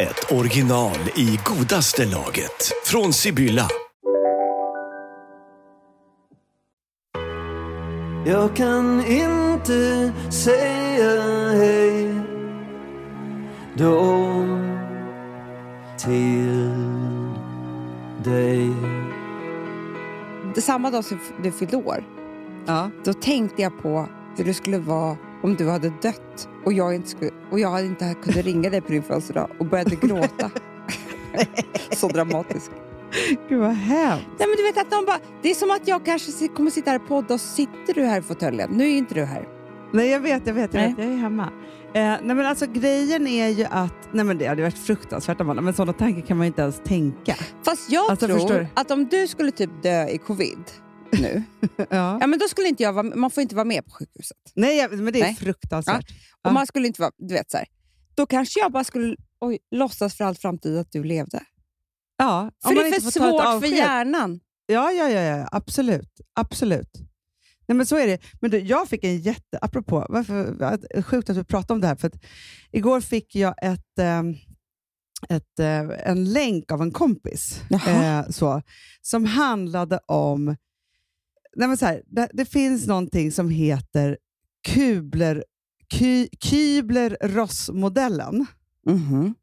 ett original i godaste laget. Från Sibylla. Jag kan inte säga hej då till dig Samma dag som du fyllde år, Ja. då tänkte jag på hur det skulle vara om du hade dött och jag inte, skulle, och jag inte kunde ringa dig på din födelsedag och började gråta. Så dramatiskt. Gud vad hemskt. Nej, men du vet att de bara, det är som att jag kanske kommer sitta här och podda och sitter du här i fåtöljen. Nu är inte du här. Nej, jag vet, jag vet, jag, vet, jag är hemma. Eh, nej, men alltså, grejen är ju att, nej men det hade varit fruktansvärt Amanda, men sådana tankar kan man inte ens tänka. Fast jag Alltså, tror att om du skulle typ dö i covid nu, ja. ja, men då skulle inte jag vara, man får inte vara med på sjukhuset. Nej, men det är Nej. fruktansvärt. Och Ja. man skulle inte vara, du vet så här. Då kanske jag bara skulle oj, låtsas för allt framtid att du levde. Ja, För det är för svårt för hjärnan. Ja, ja, ja, ja, absolut. absolut. Nej, men så är det. Men du, jag fick en jätte... Apropå, varför, sjukt att vi pratar om det här. För igår fick jag ett, ehm, ett, eh, en länk av en kompis eh, så, som handlade om... Nej, men så här, det, det finns någonting som heter Kubler, Ky, Kübler-Ross-modellen Mhm.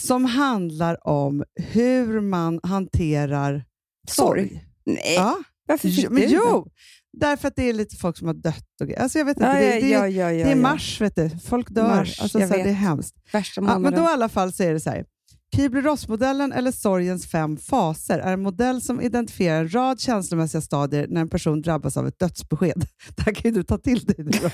som handlar om hur man hanterar Sorg. sorg. Nej, Ja. varför fick Jo, men du jo, därför att det är lite folk som har dött. Och, alltså jag vet inte, Ja, det, det, ja, ja, det är mars, vet du. folk dör. Mars, alltså, så här, det är hemskt. Värsta Ja, men då i alla fall så är det så här. Kübler-Ross-modellen, eller sorgens fem faser, är en modell som identifierar en rad känslomässiga stadier när en person drabbas av ett dödsbesked. Det här kan ju du ta till dig nu.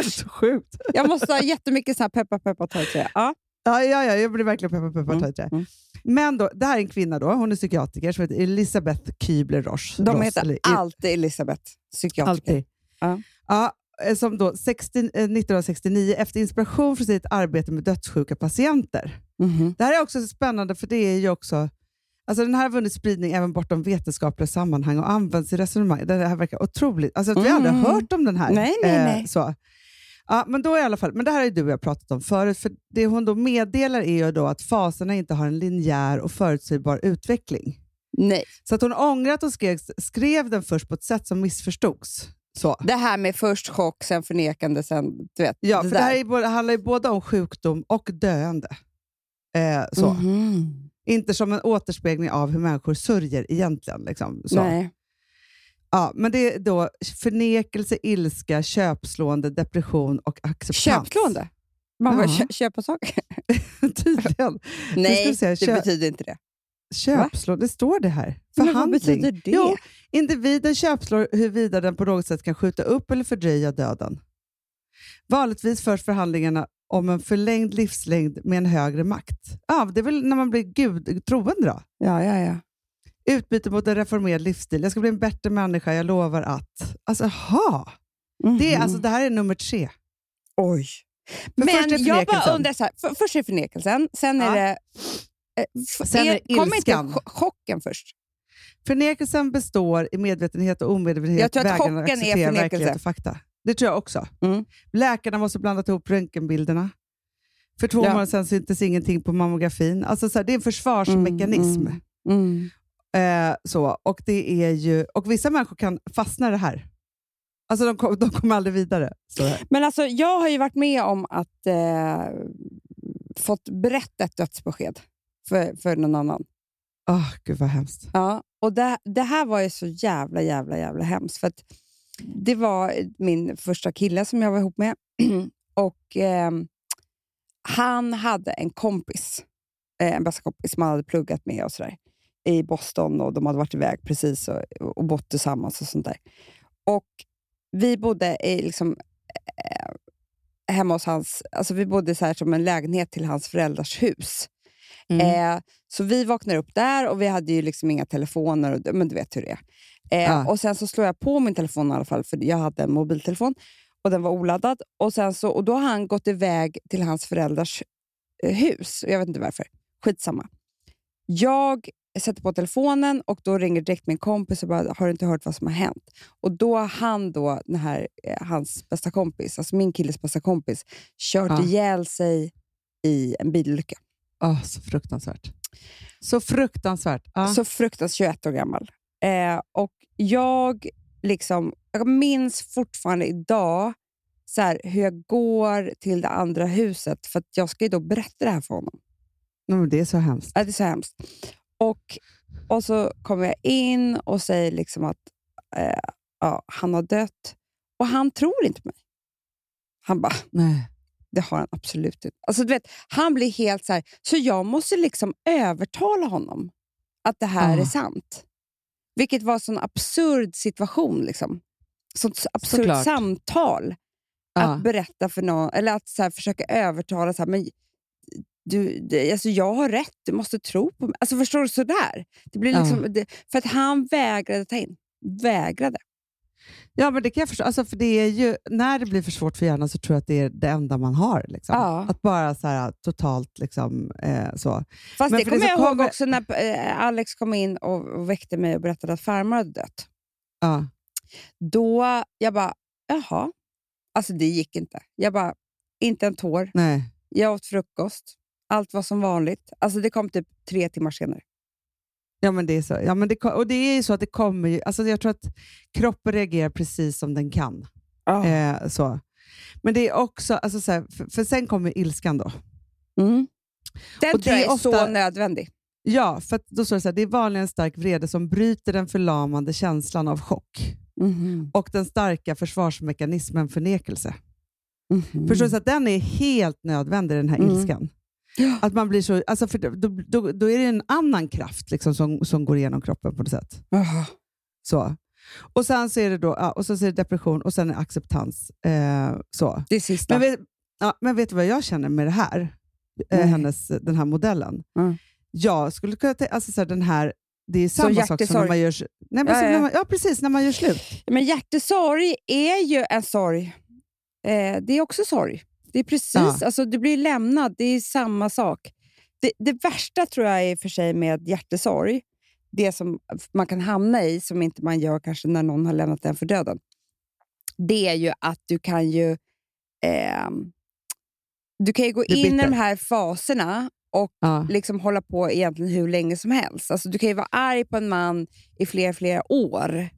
Usch! Så sjukt. Jag måste ha jättemycket så här peppa peppa ta trä. Ja. Ja, ja, ja, jag blir verkligen peppad Mm, ta trä. mm. Men då, det här är en kvinna, då, hon är psykiatriker, som heter Elisabeth Kübler-Ross. De heter eller- alltid Elisabeth, psykiatriker. Alltid. Ja. Ja, som då 60, eh, 1969 efter inspiration från sitt arbete med dödssjuka patienter. Mhm. Det här är också spännande för det är ju också Alltså den här har vunnit spridning även bortom vetenskapliga sammanhang och används i resonemang. Det här verkar otroligt. Alltså, att Vi har aldrig Mm. hört om den här. Nej, nej, nej. så. Ja, men, då i alla fall, men det här har du och jag pratat om förut. För Det hon då meddelar är ju då att faserna inte har en linjär och förutsägbar utveckling. Nej, Så att hon ångrar att hon skrev, skrev den först på ett sätt som missförstods. Så. det här med först chock, sen förnekande, sen du vet. Ja, det för det här där. är, både- handlar ju både om sjukdom och döende. Eh, så. Mhm. Inte som en återspegling av hur människor sörjer egentligen. Liksom. Så. Nej. Ja, men det är då förnekelse, ilska, köpslående, depression och acceptans. Köpslående? Man bara Ja. kö- köpa saker? Tydligen. Nej, det betyder inte det. Köpslående, det står det här. Men vad Förhandling. betyder det? Jo, individen köpslår huruvida den på något sätt kan skjuta upp eller fördröja döden. Vanligtvis förs förhandlingarna om en förlängd livslängd med en högre makt. Ja, det är väl när man blir gud, troende då. Ja, ja, ja. Utbyte mot en reformerad livsstil. Jag ska bli en bättre människa, jag lovar att. Alltså, ha. Det, är, Mhm. alltså, det här är nummer tre. Oj. Är Men jag bara undrar så här, för, först är förnekelsen, sen är Ja. det... eh, Sen är Kommer inte ilskan. cho- chocken först? Förnekelsen består i medvetenhet och omedvetenhet. Jag tror att chocken är acceptera förnekelse. och fakta. Det tror jag också. Mm. Läkarna måste blanda ihop röntgenbilderna. För två Ja. månader sedan syntes ingenting på mammografin. Alltså så här, det är en försvarsmekanism. Mm, mm. Eh, så, och, det är ju, och vissa människor kan fastna i det här. Alltså de, kom, de kommer aldrig vidare. Men alltså, jag har ju varit med om att eh, fått berätta ett dödsbesked för, för någon annan. Åh, Gud vad hemskt. Ja, och det, det här var ju så jävla, jävla, jävla hemskt. För det var min första kille som jag var ihop med. och ehm, Han hade en kompis, eh, en bästa kompis som han hade pluggat med och sådär, i Boston. och De hade varit iväg precis och, och bott tillsammans och sånt där. Och Vi bodde i liksom, eh, hemma hos hans... Alltså vi bodde så här som en lägenhet till hans föräldrars hus. Eh, så vi vaknar upp där och vi hade ju liksom inga telefoner, och, men du vet hur det är. Eh, Ja. Och Sen så slår jag på min telefon i alla fall, för jag hade en mobiltelefon och den var oladdad. Och, sen så, och Då har han gått iväg till hans föräldrars eh, hus. Jag vet inte varför. Skitsamma. Jag sätter på telefonen och då ringer direkt min kompis och bara, har du inte hört vad som har hänt? Och då har han, då, den här, eh, hans bästa kompis, alltså min killes bästa kompis, kört Ja. ihjäl sig i en bilolycka. Åh, så fruktansvärt. Så fruktansvärt. Ja. Så fruktansvärt 21 år gammal. Eh, och jag, liksom, jag minns fortfarande idag så här, hur jag går till det andra huset, för att jag ska ju då berätta det här för honom. Men det är så hemskt. Ja, det är så hemskt. Och, och så kommer jag in och säger liksom att eh, ja, han har dött. Och han tror inte mig. Han bara, Nej. Det har han absolut inte. Alltså, du vet, han blir helt så här, så jag måste liksom övertala honom att det här Ah. är sant. Vilket var en sån absurd situation. Liksom. Sånt absurt Såklart. samtal. Att berätta för någon, eller att så här, försöka övertala. Så här, men du, det, alltså jag har rätt, du måste tro på mig. Alltså förstår du? Sådär. Det blir liksom, det, för att han vägrade ta in. Vägrade. Ja, men det kan jag förstå. Alltså, för det är ju, när det blir för svårt för hjärnan så tror jag att det är det enda man har. Liksom. Ja. Att bara så här, totalt liksom, eh, så. Fast Men det kommer det jag ihåg kommer- också när eh, Alex kom in och, och väckte mig och berättade att farmor hade dött. Ja. Då, jag bara, jaha. Alltså det gick inte. Jag bara, inte en tår. Nej. Jag åt frukost. Allt var som vanligt. Alltså det kom typ tre timmar senare. Ja, men det är så. Ja, men det, och det är ju så att det kommer ju, alltså jag tror att kroppen reagerar precis som den kan. Eh, så. Men det är också, alltså så här, för, för sen kommer ilskan då. Mm. Den Och tror det jag är är så ofta- nödvändig. Ja, för då står det så här, det är vanligen en stark vrede som bryter den förlamande känslan av chock Mhm. och den starka försvarsmekanismen förnekelse. Mhm. Förstår du? Så att den är helt nödvändig, den här Mm. ilskan. Att man blir så, alltså för då, då, då är det en annan kraft liksom som, som går igenom kroppen på något sätt. Jaha. Så. Och sen så är det, då, ja, och så är det depression och sen är acceptans. Eh, så. Det sista. Men, vet, ja, men vet du vad jag känner med det här? Eh, hennes, den här modellen. Mm. Jag skulle kunna tänka, alltså så här, den här, det är Som samma sak som när man gör, nej, men Ja, som ja. När man, ja, precis, när man gör slut. Men hjärtesorg är ju en sorg. Eh, det är också sorg. Det är precis, Ja. alltså, du blir lämnad, det är samma sak. Det, det värsta tror jag är för sig med hjärtesorg, det som man kan hamna i, som inte man gör kanske när någon har lämnat en för döden, det är ju att du kan ju ehm, du kan ju gå in i de här faserna och Ja. liksom hålla på egentligen hur länge som helst. Alltså, du kan ju vara arg på en man i flera, flera år.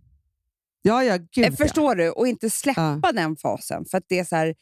Ja, ja, gud Eh, Förstår du? Och inte släppa den fasen. För att det är så här,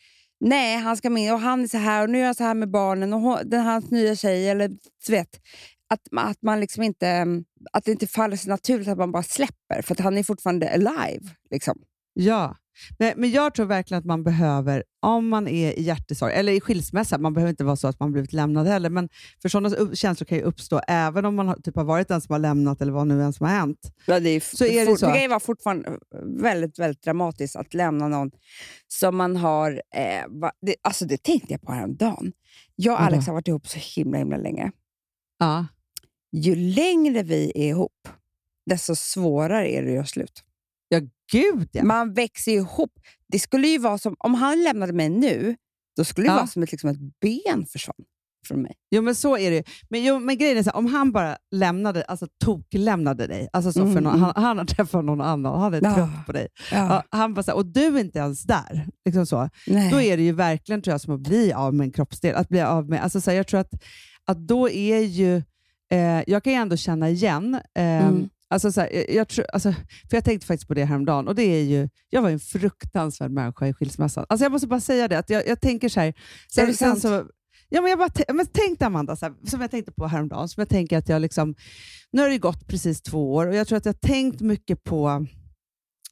nej, han ska med och han är så här och nu är han så här med barnen och hon, den hans nya tjej. Eller, du vet, att, att, man liksom inte, mm, att det inte faller sig naturligt att man bara släpper. För att han är fortfarande alive. Liksom. Ja, men, men jag tror verkligen att man behöver, om man är i hjärtesorg, eller i skilsmässa, man behöver inte vara så att man blivit lämnad heller, men för sådana känslor kan ju uppstå även om man har, typ har varit den som har lämnat eller vad nu än som har hänt. Ja, det, är, Så är det så. det kan ju vara fortfarande väldigt, väldigt dramatiskt att lämna någon som man har... Eh, va, det, alltså det tänkte jag på häromdagen. Jag och? Alex har varit ihop så himla, himla länge. Ja. Ju längre vi är ihop, desto svårare är det att göra slut. Gud ja. Man växer ihop. Det skulle ju vara som, om han lämnade mig nu, då skulle det Ja. vara som ett, liksom ett ben försvann från mig. Jo, men så är det ju. Men, jo, men grejen är så här, om han bara lämnade, alltså tok-lämnade dig, alltså så för Mm, någon, mm. han, han har träffat någon annan och han är Ja. trött på dig. Ja, han bara så här, och du är inte ens där. Liksom så. Nej. Då är det ju verkligen tror jag, som att bli av med en kroppsdel. Att bli av med, alltså, så här, jag tror att, att då är ju... Eh, jag kan ju ändå känna igen... Eh, Mm. Alltså, så här, jag, jag tror, alltså, för jag tänkte faktiskt på det häromdagen och det är ju, jag var en fruktansvärd människa i skilsmässan. Alltså, jag måste bara säga det, att jag, jag tänker så här... Är Sen, det sen sant? så, ja, men jag bara, men tänk dig Amanda, så här, som jag tänkte på häromdagen, som jag tänker att jag liksom, nu har det gått precis två år och jag tror att jag har tänkt mycket på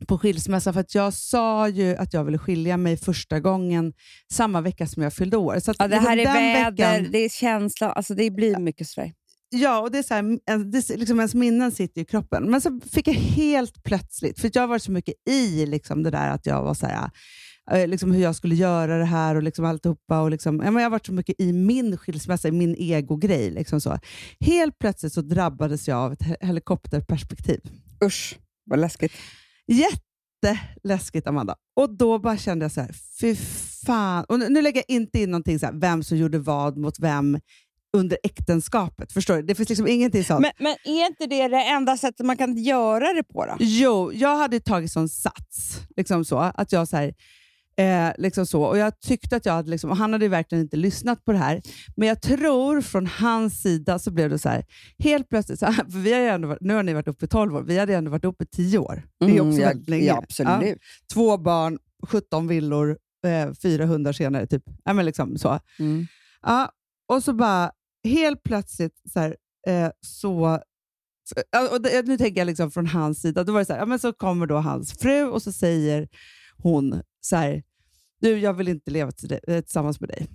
på skilsmässa för att jag sa ju att jag ville skilja mig första gången samma vecka som jag fyllde år. Så ja, det här är liksom väder, veckan- det är känsla, alltså det blir mycket sådär. Ja, och det är så här, en- det, är liksom ens minnen sitter i kroppen. Men så fick jag helt plötsligt, för jag varit så mycket i liksom det där att jag var så här, eh, liksom hur jag skulle göra det här och liksom alltihopa. Och liksom, jag har varit så mycket i min skilsmässa, i min egogrej. Liksom så. Helt plötsligt så drabbades jag av ett he- helikopterperspektiv. Usch, vad läskigt. Jätteläskigt, Amanda. Och då bara kände jag så här, fy fan. Och nu, nu lägger jag inte in någonting så här, vem som gjorde vad mot vem under äktenskapet. Förstår du? Det finns liksom ingenting sånt. Men, men är inte det det enda sättet man kan göra det på då? Jo, jag hade tagit sån sats. Liksom så, att jag så här, eh, liksom så, och Jag tyckte att jag hade, liksom, och han hade ju verkligen inte lyssnat på det här, men jag tror från hans sida så blev det så här, helt plötsligt, så här, för vi har ju ändå varit, nu har ni varit uppe i 12 år, vi hade ändå varit uppe i 10 år. Det är också ja, väldigt länge. Ja, absolut. Ja. Två barn, 17 villor, eh, fyra hundar senare. Typ. Ja, men liksom så. Mm. Ja, och så bara helt plötsligt så, här, eh, så ja, och det, nu tänker jag liksom från hans sida, då var det så här, ja, men så kommer då hans fru och så säger hon så här, du jag vill inte leva eh, tillsammans med dig.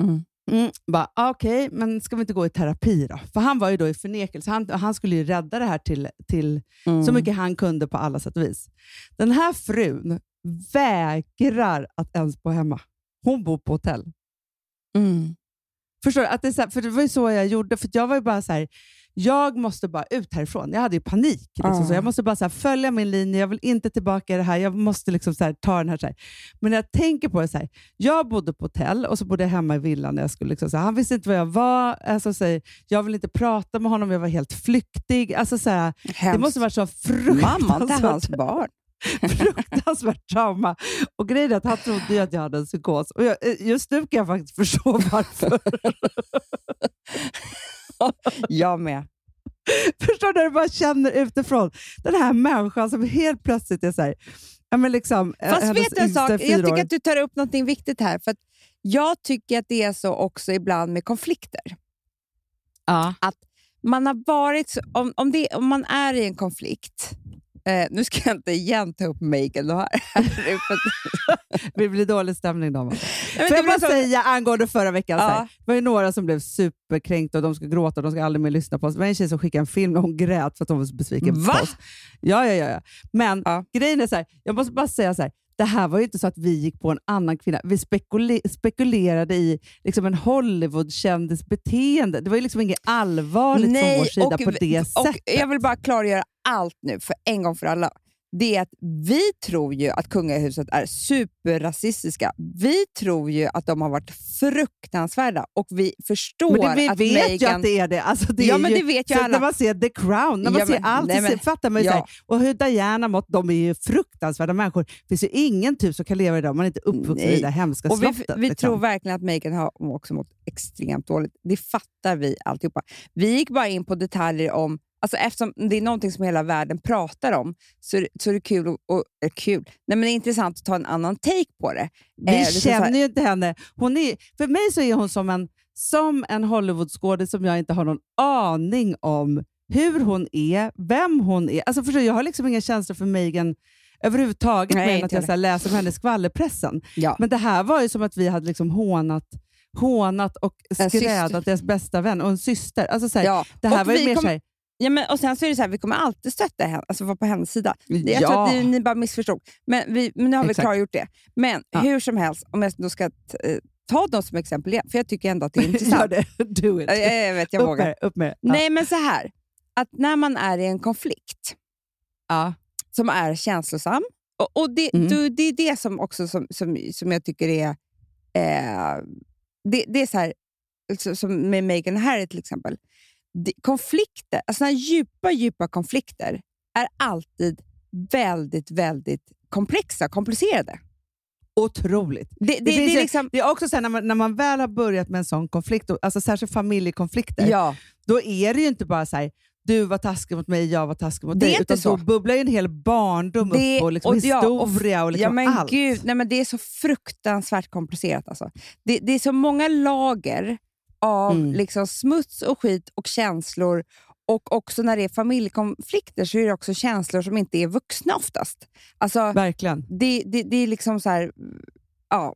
Mm. Mm, bara, ah, Okej, men ska vi inte gå i terapi då? För han var ju då i förnekelse. Han, han skulle ju rädda det här till, till Mm. så mycket han kunde på alla sätt och vis. Den här frun vägrar att ens bo hemma. Hon bor på hotell. Mm. Förstår du? Att det, är så här, för det var ju så jag gjorde. För jag var ju bara så här, jag måste bara ut härifrån. Jag hade ju panik. Liksom, Ah. så jag måste bara så här, följa min linje. Jag vill inte tillbaka i det här. Jag måste liksom så här, ta den här, så här. Men när jag tänker på det så här, jag bodde på hotell och så bodde jag hemma i villan. När jag skulle liksom, så han visste inte vad jag var. Alltså, så jag ville inte prata med honom. Jag var helt flyktig. Alltså, så det måste varit så Mamman till fruktansvärt hans barn. fruktansvärt trauma. Och grejen är att han trodde ju att jag hade en psykos. Och jag, eh, just nu kan jag faktiskt förstå varför. Jag med. Förstår du? Du bara känner utifrån. Den här människan som helt plötsligt är så här, ja, men liksom, eh, Fast vet du en sak? Jag tycker år. att du tar upp något viktigt här. För att jag tycker att det är så också ibland med konflikter. Ja. Man har varit om, om, det, om man är i en konflikt, eh, nu ska jag inte igen ta upp Megan och här. Det blir dålig stämning då. Får jag bara så- säga angående förra veckan, Ja. här, det var ju några som blev superkränkta och de ska gråta och de ska aldrig mer lyssna på oss. Det var en tjej som skickade en film och hon grät för att hon var så besviken Va? på oss. Ja, ja, ja. ja. Men Ja. grejen är så här, jag måste bara säga så här, det här var ju inte så att vi gick på en annan kvinna. Vi spekule- spekulerade i liksom en Hollywood-kändis beteende. Det var ju liksom inget allvarligt från vår sida och på det och sättet. Jag vill bara klargöra allt nu, för en gång för alla. Det är att vi tror ju att kungahuset är superrasistiska. Vi tror ju att de har varit fruktansvärda och vi förstår Men det, vi att vet ju Meghan... att det är det. Alltså, det Ja, är men ju, det vet ju så alla. När man ser The Crown, när man Ja, ser men- allt, nej, så men- fattar man ju ja. så här, och hur Diana mått, de är ju fruktansvärda människor. Det finns ju ingen typ som kan leva idag om man inte är uppvuxen i det hemska Och vi, slottet. vi liksom. tror verkligen att Meghan har också mått extremt dåligt. Det fattar vi alltihopa. Vi gick bara in på detaljer om, alltså eftersom det är någonting som hela världen pratar om, så, är det- så är det kul, och, och, eh, kul. Nej, men det är intressant att ta en annan take på det. Vi Eh, liksom känner ju inte henne. Hon är, för mig så är hon som en, som en Hollywoodskådis som jag inte har någon aning om hur hon är, vem hon är. Alltså förstår, jag har liksom inga känslor för Meghan överhuvudtaget, Nej, mer än att jag så läser om henne i skvallerpressen. Ja. Men det här var ju som att vi hade liksom hånat, hånat och skrädat deras bästa vän och en syster. Alltså så här, Ja. Det här Och var ju mer kom- så här, Ja, men, och sen så är det så här, vi kommer alltid stötta henne, alltså vara på hennes sida. Jag tror Ja. att ni, ni bara missförstod. Men, vi, men nu har vi klargjort det. Men Ja. hur som helst, om jag då ska eh, ta dem som exempel igen, för jag tycker ändå att det är gör intressant. det, do it. Ja, jag, jag vet, jag upp vågar. med upp med. Ja. Nej, men så här. Att när man är i en konflikt Ja. som är känslosam, och, och det, Mm. du, det är det som, också som, som, som jag tycker är... Eh, det, det är så här, som med Meghan Harry till exempel. Det, konflikter, alltså djupa, djupa konflikter är alltid väldigt, väldigt komplexa, komplicerade. Otroligt. Det, det, det, finns är liksom... Det är också så här, när, man, när man väl har börjat med en sån konflikt, alltså särskilt familjekonflikter, Ja, då är det ju inte bara så här, du var taskig mot mig, jag var taskig mot Det dig. Utan så. då bubblar ju en hel barndom Det- upp och, liksom och ja, och- historia och, liksom ja, men allt. gud, nej, men det är så fruktansvärt komplicerat. Alltså. Det, det är så många lager av Mm. liksom, smuts och skit och känslor. Och också när det är familjekonflikter så är det också känslor som inte är vuxna oftast. Alltså, Verkligen. det, det, det är liksom så här... Ja,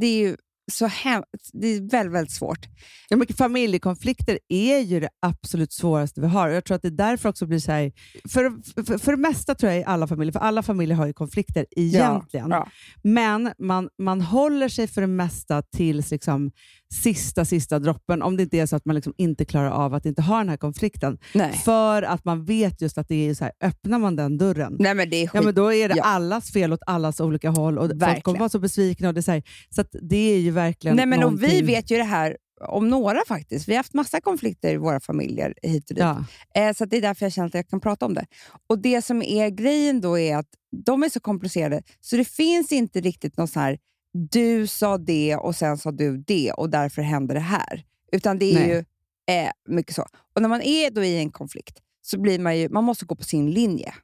det är ju så hem, det är väldigt, väldigt svårt. Ja, men familjekonflikter är ju det absolut svåraste vi har. Jag tror att det därför också blir så här, för, för, för det mesta tror jag i alla familjer, för alla familjer har ju konflikter egentligen, Ja. men man, man håller sig för det mesta tills liksom sista, sista droppen, om det inte är så att man liksom inte klarar av att inte ha den här konflikten. Nej. För att man vet just att det är så här, öppnar man den dörren, Nej, men det är skit. Ja, men då är det Ja. allas fel åt allas olika håll och folk kommer vara så besvikna. Och det är så här, så att det är ju verkligen Nej, men och vi någonting- vet ju det här om några faktiskt. Vi har haft massa konflikter i våra familjer hit och dit. Ja. Eh, så det är därför jag känner att jag kan prata om det. Och Det som är grejen då är att de är så komplicerade, så det finns inte riktigt någon så här du sa det och sen sa du det och därför hände det här. Utan det är Nej. ju eh, mycket så. Och när man är då i en konflikt så blir man ju, man måste gå på sin linje.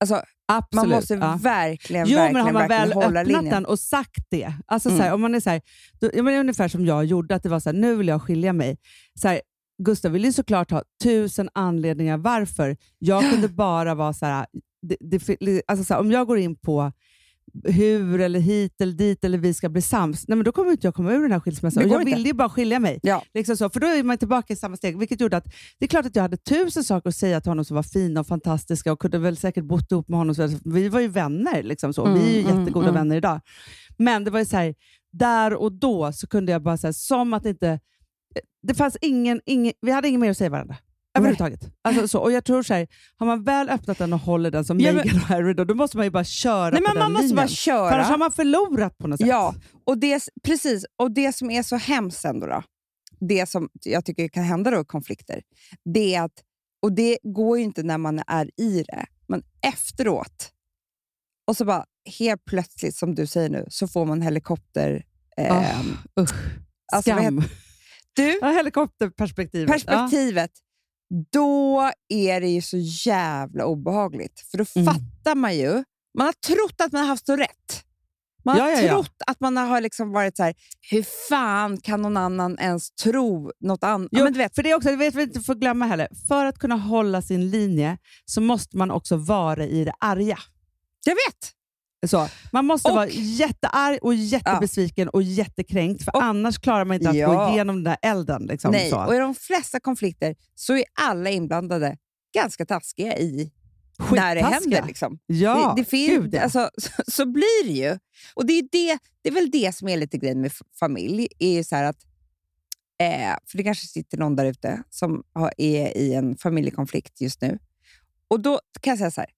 Alltså, Absolut. man måste ja. verkligen, Jo, verkligen, men har man väl hålla öppnat linjen. den och sagt det, alltså Mm. så här, om man är så här, då, jag menar, ungefär som jag gjorde, att det var så här, nu vill jag skilja mig. Så här, Gustav vill ju såklart ha tusen anledningar varför. Jag kunde bara vara så här, det, det, alltså så här, om jag går in på hur eller hit eller dit eller vi ska bli sams, nej, men då kommer inte jag komma ur den här skilsmässan. Och jag inte. ville ju bara skilja mig. Ja. Liksom så, för då är man tillbaka i samma steg, vilket gjorde att det är klart att jag hade tusen saker att säga till honom som var fina och fantastiska och kunde väl säkert bott ihop med honom. Så vi var ju vänner, liksom så. vi är ju Mm, mm, jättegoda mm. vänner idag. Men det var ju så här, där och då så kunde jag bara säga som att inte... Det fanns ingen, ingen, vi hade inget mer att säga varandra. Överhuvudtaget. Alltså, så, och jag tror så här, har man väl öppnat den och håller den som Ja, Meghan och Harry, då, då måste man ju bara köra Nej, på men den man måste linjen. bara För köra. annars har man förlorat på något sätt. Ja, och det, precis. Och det som är så hemskt ändå, då, det som jag tycker kan hända då i konflikter, det är att, och det går ju inte när man är i det, men efteråt, och så bara helt plötsligt, som du säger nu, så får man helikopter... Eh, Ah, usch. alltså, Skam. du, Ja, helikopterperspektivet. perspektivet, då är det ju så jävla obehagligt. För då Mm. fattar man ju, man har trott att man har haft så rätt. Man har Ja, ja, ja. trott att man har liksom varit så här, hur fan kan någon annan ens tro något annat? Jo, men du vet, för det är också, det vet vi inte får glömma heller. För att kunna hålla sin linje så måste man också vara i det arga. jag vet! Så, man måste Och- vara jättearg och jättebesviken och jättekränkt, för Och- annars klarar man inte att Ja. gå igenom den där elden. Liksom, Nej, så. och i de flesta konflikter så är alla inblandade ganska taskiga i när det händer. Liksom. ja, det, det finns, gud, ja. alltså, så, så blir det ju. Och det är, det, det är väl det som är lite grejen med familj. är ju så att, eh, För det kanske sitter någon där ute som har, är i en familjekonflikt just nu. Och då kan jag säga så här.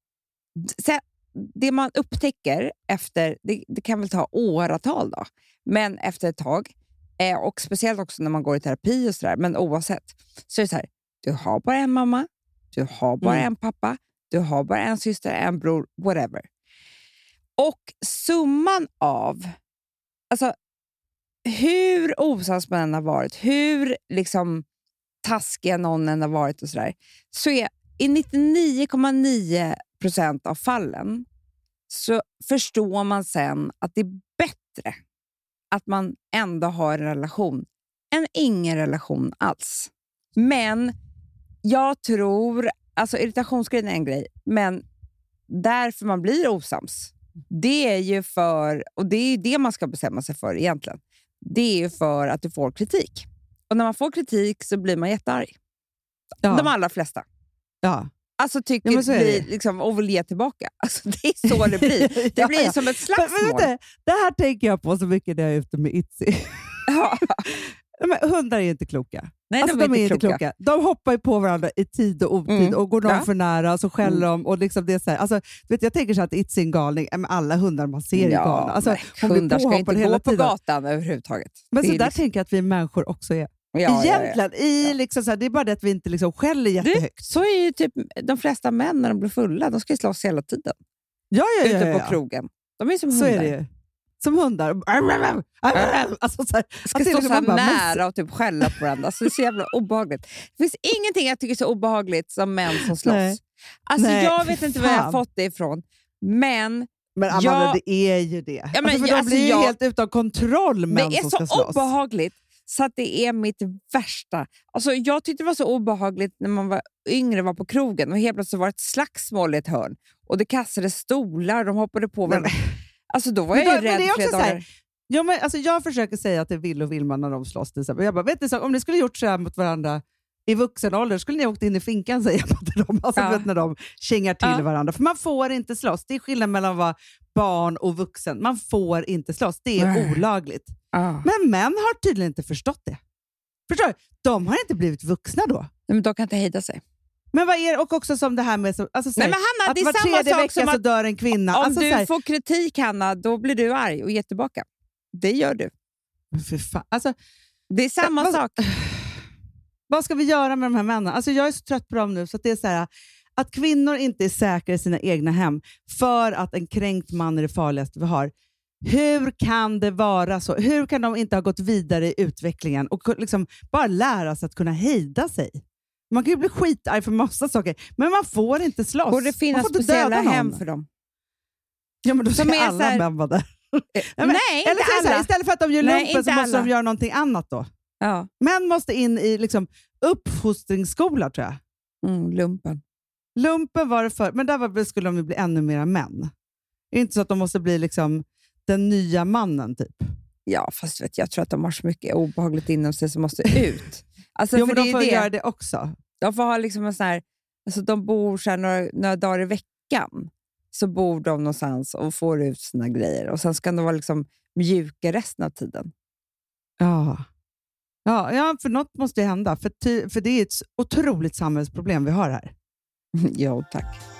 Det man upptäcker efter, det, det kan väl ta åratal då, men efter ett tag, eh, och speciellt också när man går i terapi och sådär, men oavsett, så är det så här, du har bara en mamma, du har bara Mm. en pappa, du har bara en syster, en bror, whatever. Och summan av, alltså hur osams man än har varit, hur liksom taskiga någon än har varit och sådär, så är i 99,9 procent av fallen så förstår man sen att det är bättre att man ändå har en relation än ingen relation alls. Men jag tror, alltså irritationsgrejen är en grej, men därför man blir osams, det är ju för, och det är ju det man ska bestämma sig för egentligen, det är ju för att du får kritik. Och när man får kritik så blir man jättearg. ja. De allra flesta. ja. Alltså tycker Ja, men är blir, liksom, och vill ge tillbaka. Alltså, det är så det blir. Det blir som ett Men, men, slagsmål. vänta, det här tänker jag på så mycket när jag är ute med Itzy. Ja. Men hundar är inte kloka. Nej, alltså, de, är inte kloka. De hoppar på varandra i tid och otid Mm. och går någon Ja. för nära och så skäller de. Och liksom det är så här, alltså, vet, jag tänker så att Itzy är en galning. Men alla hundar man ser är galna. Alltså, hundar ska inte gå på tiden. gatan överhuvudtaget. Men Det så är där liksom- tänker jag att vi människor också är. Ja, ja, ja. Egentligen. I Ja. liksom så här, det är bara det att vi inte liksom skäller Du, jättehögt. så är ju typ de flesta män när de blir fulla. De ska ju slåss hela tiden. Ja, ja, ja, ute ja, på ja. krogen. De är som Så hundar. är det. Som hundar. Alltså, så här, ska det är stå liksom så här bara, nära och typ skälla på varandra. Så det är så jävla obehagligt. Det finns ingenting jag tycker är så obehagligt som män som slåss. Nej. Alltså, Nej, jag vet inte var jag har fått det ifrån, men Men Amanda, Ja. det är ju det. men alltså, för de alltså, blir ju jag- helt utan kontroll, män det är som så ska slåss. obehagligt så att det är mitt värsta. Alltså, jag tyckte det var så obehagligt när man var yngre var på krogen och helt plötsligt var det ett slagsmål i ett hörn och det kastades stolar och de hoppade på varandra. Alltså, då var jag ju men det rädd är flera dagar. Ja, men, alltså, jag försöker säga att det är Will och Vilma när de slåss. Till exempel. Jag bara, vet ni, så, om ni skulle gjort så här mot varandra i vuxen ålder skulle ni ha åkt in i finkan, säger jag till dem. Alltså, Ja. vet, när de kingar till Ja. varandra. För man får inte slåss. Det är skillnad mellan att vara barn och vuxen. Man får inte slåss. Det är olagligt. Ah. Men män har tydligen inte förstått det. Förstår du? De har inte blivit vuxna då. Nej, men de kan inte hejda sig. Men vad är? Och också som det här med... så- Alltså, så Nej, Hanna, att det är var samma tredje sak vecka som så att dör en kvinna. Om alltså, du så här, får kritik, Hanna, då blir du arg och ger tillbaka. Det gör du. Men Fy fan. Alltså, Det är samma Vad- sak. vad ska vi göra med de här männen? Alltså, jag är så trött på dem nu. Så det är så här, att kvinnor inte är säkra i sina egna hem för att en kränkt man är det farligaste vi har. Hur kan det vara så? Hur kan de inte ha gått vidare i utvecklingen och liksom bara lära sig att kunna hejda sig? Man kan ju bli skitarg för massa saker, men man får inte slåss. Borde det finnas speciella hem för dem? Ja, men då ska är alla här- män vara där. Eh, men- Nej, Eller inte så här, alla. istället för att de gör Nej, lumpen så måste alla. de göra någonting annat då. Ja. Män måste in i liksom, uppfostringsskola tror jag. Mm, lumpen. Lumpen var det för, men där var, skulle de ju bli ännu mera män. Det är inte så att de måste bli liksom den nya mannen typ. Ja, fast vet, jag tror att de har så mycket obehagligt inom sig som måste ut. Alltså, jo, för men de får det. göra det också. De får ha liksom en sån här, alltså de bor så några, några dagar i veckan. Så bor de någonstans och får ut sina grejer. Och Sen ska de vara liksom mjuka resten av tiden. Ja. Ja, ja, för något måste ju hända. För, ty, för det är ett otroligt samhällsproblem vi har här. jo, tack.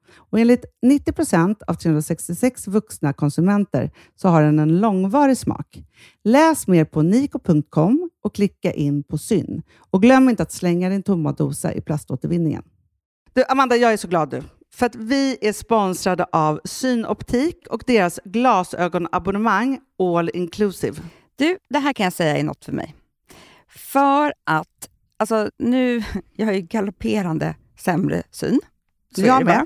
Och enligt 90 procent av 366 vuxna konsumenter så har den en långvarig smak. Läs mer på niko.com och klicka in på Syn. Och glöm inte att slänga din tomma dosa i plaståtervinningen. Du, Amanda, jag är så glad du. För att vi är sponsrade av Synoptik och deras glasögonabonnemang All Inclusive. Du, det här kan jag säga är något för mig. För att, alltså nu, jag har ju galopperande sämre syn. Så jag med.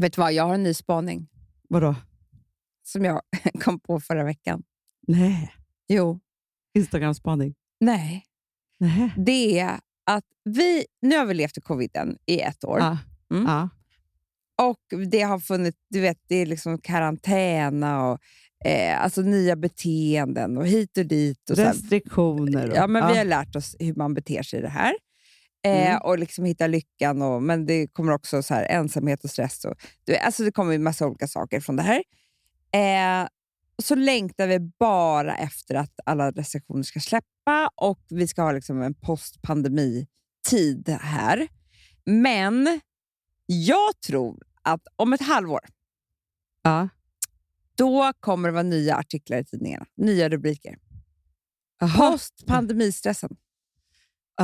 Vet du vad, jag har en ny spaning Vadå? som jag kom på förra veckan. Nej. Jo, Instagram-spaning. nej. Nej. Det är att vi, nu har vi levt i coviden i ett år. Ja. Mm. Ja. Och det har funnits, du vet, det är liksom karantäna och eh, alltså nya beteenden och hit och dit. Och. Restriktioner. Och, ja, men Vi har lärt oss hur man beter sig i det här. Eh, Mm. Och liksom hitta lyckan. Och, men det kommer också så här, ensamhet och stress. Och, du, alltså det kommer en massa olika saker från det här. Eh, och så längtar vi bara efter att alla restriktioner ska släppa och vi ska ha liksom en postpandemitid här. Men jag tror att om ett halvår, Ja. då kommer det vara nya artiklar i tidningarna. Nya rubriker. Postpandemistressen.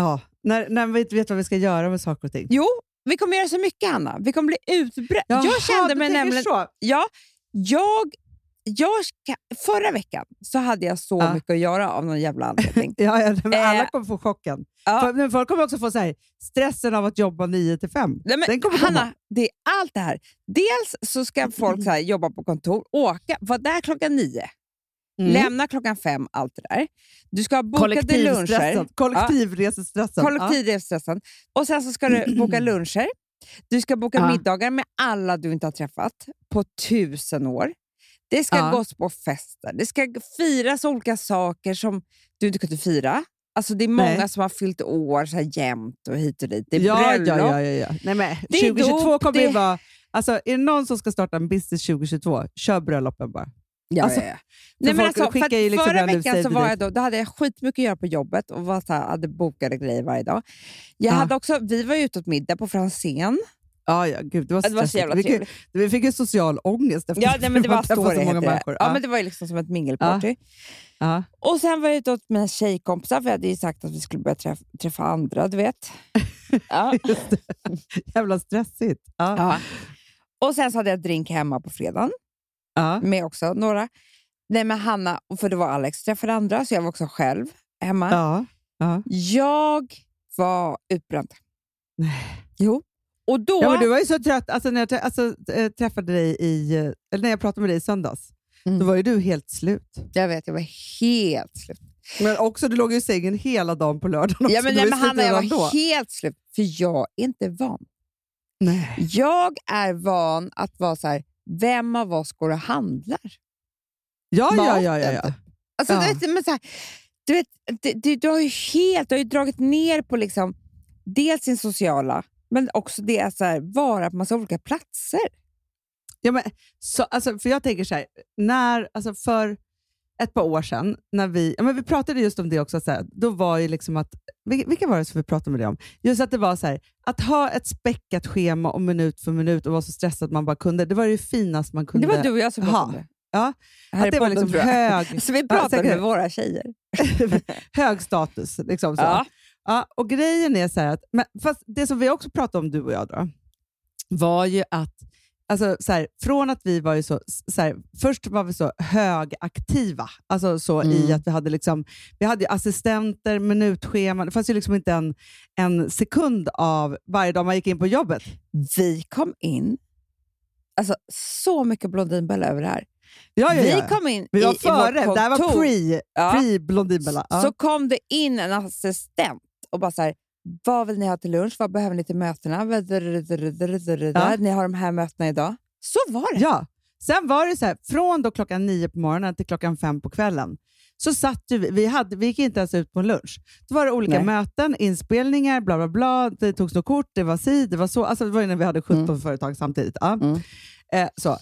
Ja. När, när vi inte vet vad vi ska göra med saker och ting. Jo, vi kommer göra så mycket, Anna. Vi kommer bli utbrända. Jag kände mig nämligen... Så. Ja, jag, jag förra veckan så hade jag så Ja. mycket att göra av någon jävla anledning. Ja, ja, men alla Eh, kommer få chocken. ja. För, folk kommer också få så här, stressen av att jobba 9 till 5. Nej, men, Den kommer komma. Hanna, det är allt det här. Dels så ska folk så här, jobba på kontor, åka, vara där klockan nio, Mm. lämna klockan fem, allt det där. Du ska ha bokade luncher. Kollektivresestressen. Kollektivstressen. Och sen så ska du boka luncher. Du ska boka Ja. middagar med alla du inte har träffat på tusen år. Det ska Ja. gås på fester. Det ska firas olika saker som du inte kunde fira. Alltså det är Nej. många som har fyllt år så här jämt och hit och dit. Det är ja, ja, bröllop. ja, ja, ja. Nej, men Det är 2022 dop, kommer ju det- vara... Alltså, är det någon som ska starta en business 2022, kör bröllopen bara. Ja, Alltså, ja, ja. Nej, men alltså, för liksom förra veckan så vi var jag då, då hade jag skitmycket att göra på jobbet och var så här, hade bokade grejer varje dag. Jag Ja. hade också, vi var ute åt middag på Franzén. Ja, ja, gud, det var, Det var så jävla vi, fick- trevligt. vi fick ju social ångest efter Ja, nej, men det var så många människor. Ja, men det var ju liksom som ett mingelparty. ja. Och sen var jag ute åt mina tjejkompisar, för jag hade ju sagt att vi skulle börja träffa, träffa andra, du vet. Ja. Jävla stressigt. Ja. Ja. Och sen så hade jag drink hemma på fredagen Ja. med också några. Nej, men Hanna, för det var Alex träffade andra, så jag var också själv hemma. Ja. Ja. Jag var utbränd. Nej. Jo. Och då... Ja, men du var ju så trött. Alltså, när jag trä- alltså, äh, träffade dig i, eh, eller när jag pratade med dig i söndags, Mm. då var ju du helt slut. Jag vet, jag var helt slut. Men också, du låg i sängen hela dagen på lördagen också. Ja, men, nej, men Hanna, jag var då. helt slut, för jag är inte van. Nej. Jag är van att vara så här, vem av oss går och handlar? Ja, ja, ja, ja, ja. Alltså, Ja. du vet, men så här, du, vet, du, du, har ju helt du har ju dragit ner på liksom, dels sin sociala, men också det att här, vara på massa olika platser. Ja, men, så, alltså, för jag tänker så här, när, alltså för ett par år sedan, när vi, ja, men vi pratade just om det också, så här, då var ju liksom att, vil- vilka var det som vi pratade med det om? Just att det var så här, att ha ett späckat schema och minut för minut och vara så stressad man bara kunde, det var det finaste man kunde Det var du och jag som pratade ha. om det. Ja, Här att det var liksom hög, Så vi Ja, pratade säkert. med våra tjejer. hög status. Liksom så. Ja. Ja, och grejen är så här att, men, fast det som vi också pratade om, du och jag, då, var ju att Alltså, så här, från att vi var ju så, så här, först var vi så högaktiva, alltså så i Mm. att vi hade, liksom, vi hade assistenter, minutscheman, det fanns ju liksom inte en, en sekund av varje dag man gick in på jobbet. Vi kom in, alltså så mycket Blondinbella över det här. Ja, ja, Vi ja. kom in vi var i, i före, vårt det här var kontor. pre, pre Blondinbella. Så kom det in en assistent och bara så här, vad vill ni ha till lunch? Vad behöver ni till mötena? Ja. Ni har de här mötena idag. Så var det. Ja. Sen var det så här, från då klockan nio på morgonen till klockan fem på kvällen, så satt vi, vi, hade, vi gick inte ens ut på en lunch. Då var det olika Nej. möten, inspelningar, bla bla bla. Det togs något kort, det var si, det var så. Alltså det var när vi hade 17 företag samtidigt. Ja. Mm. Eh, så.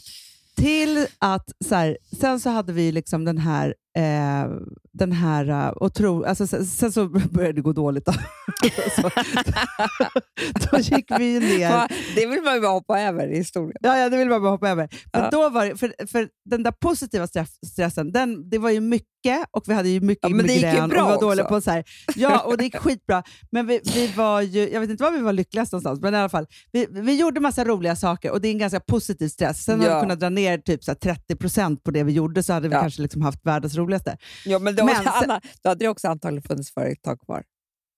Till att, så här, sen så hade vi liksom den här, eh, den här uh, otro, alltså, sen, sen så började det gå dåligt. Då, så, då gick vi ner. Det vill man ju bara hoppa över i historien. Ja, ja, det vill man bara hoppa över. Men Ja. då var det, för, för den där positiva stress, stressen, den, det var ju mycket och vi hade ju mycket Ja, men det gick ju migrän bra och var dåliga på så här. Ja, och det gick skitbra. Men vi, vi var ju, jag vet inte var vi var lyckligast någonstans, men i alla fall. Vi, vi gjorde massa roliga saker och det är en ganska positiv stress. Sen hade Ja. vi kunnat dra ner typ så här 30% på det vi gjorde så hade vi Ja. kanske liksom haft världens roligaste. Ja, men då, Men Anna, då hade det också antagligen funnits företag kvar.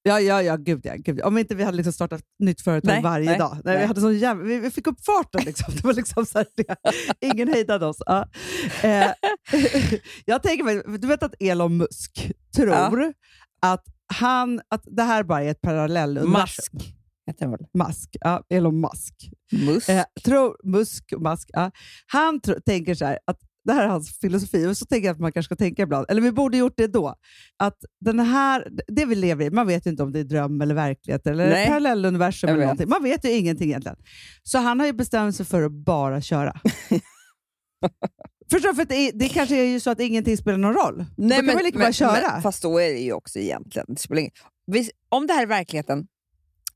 Ja, ja, ja, gud ja. Gud. Om inte vi hade liksom startat nytt företag Nej, varje nej, dag. Nej, Vi, nej. hade sån jävla, vi, vi fick upp farten. Liksom. Det var liksom så här, det, ingen hejdade oss. Ja. Eh, jag tänker mig, du vet att Elon Musk tror att, han, att det här bara är ett parallelluniversum. Väl? Musk. Ja, Elon Musk. Musk. Eh, tror, Musk, Musk ja. Han tro, tänker så här, att det här är hans filosofi, och så tänker jag att man kanske ska tänka ibland, eller vi borde gjort det då, att den här, det vi lever i, man vet ju inte om det är dröm eller verklighet eller Nej. parallelluniversum eller någonting. Man vet ju ingenting egentligen. Så han har ju bestämt sig för att bara köra. Förstår? För det, det kanske är ju så att ingenting spelar någon roll. då kan man lika bara köra. Men, fast då är det ju också egentligen... Det spelar ingen, om det här är verkligheten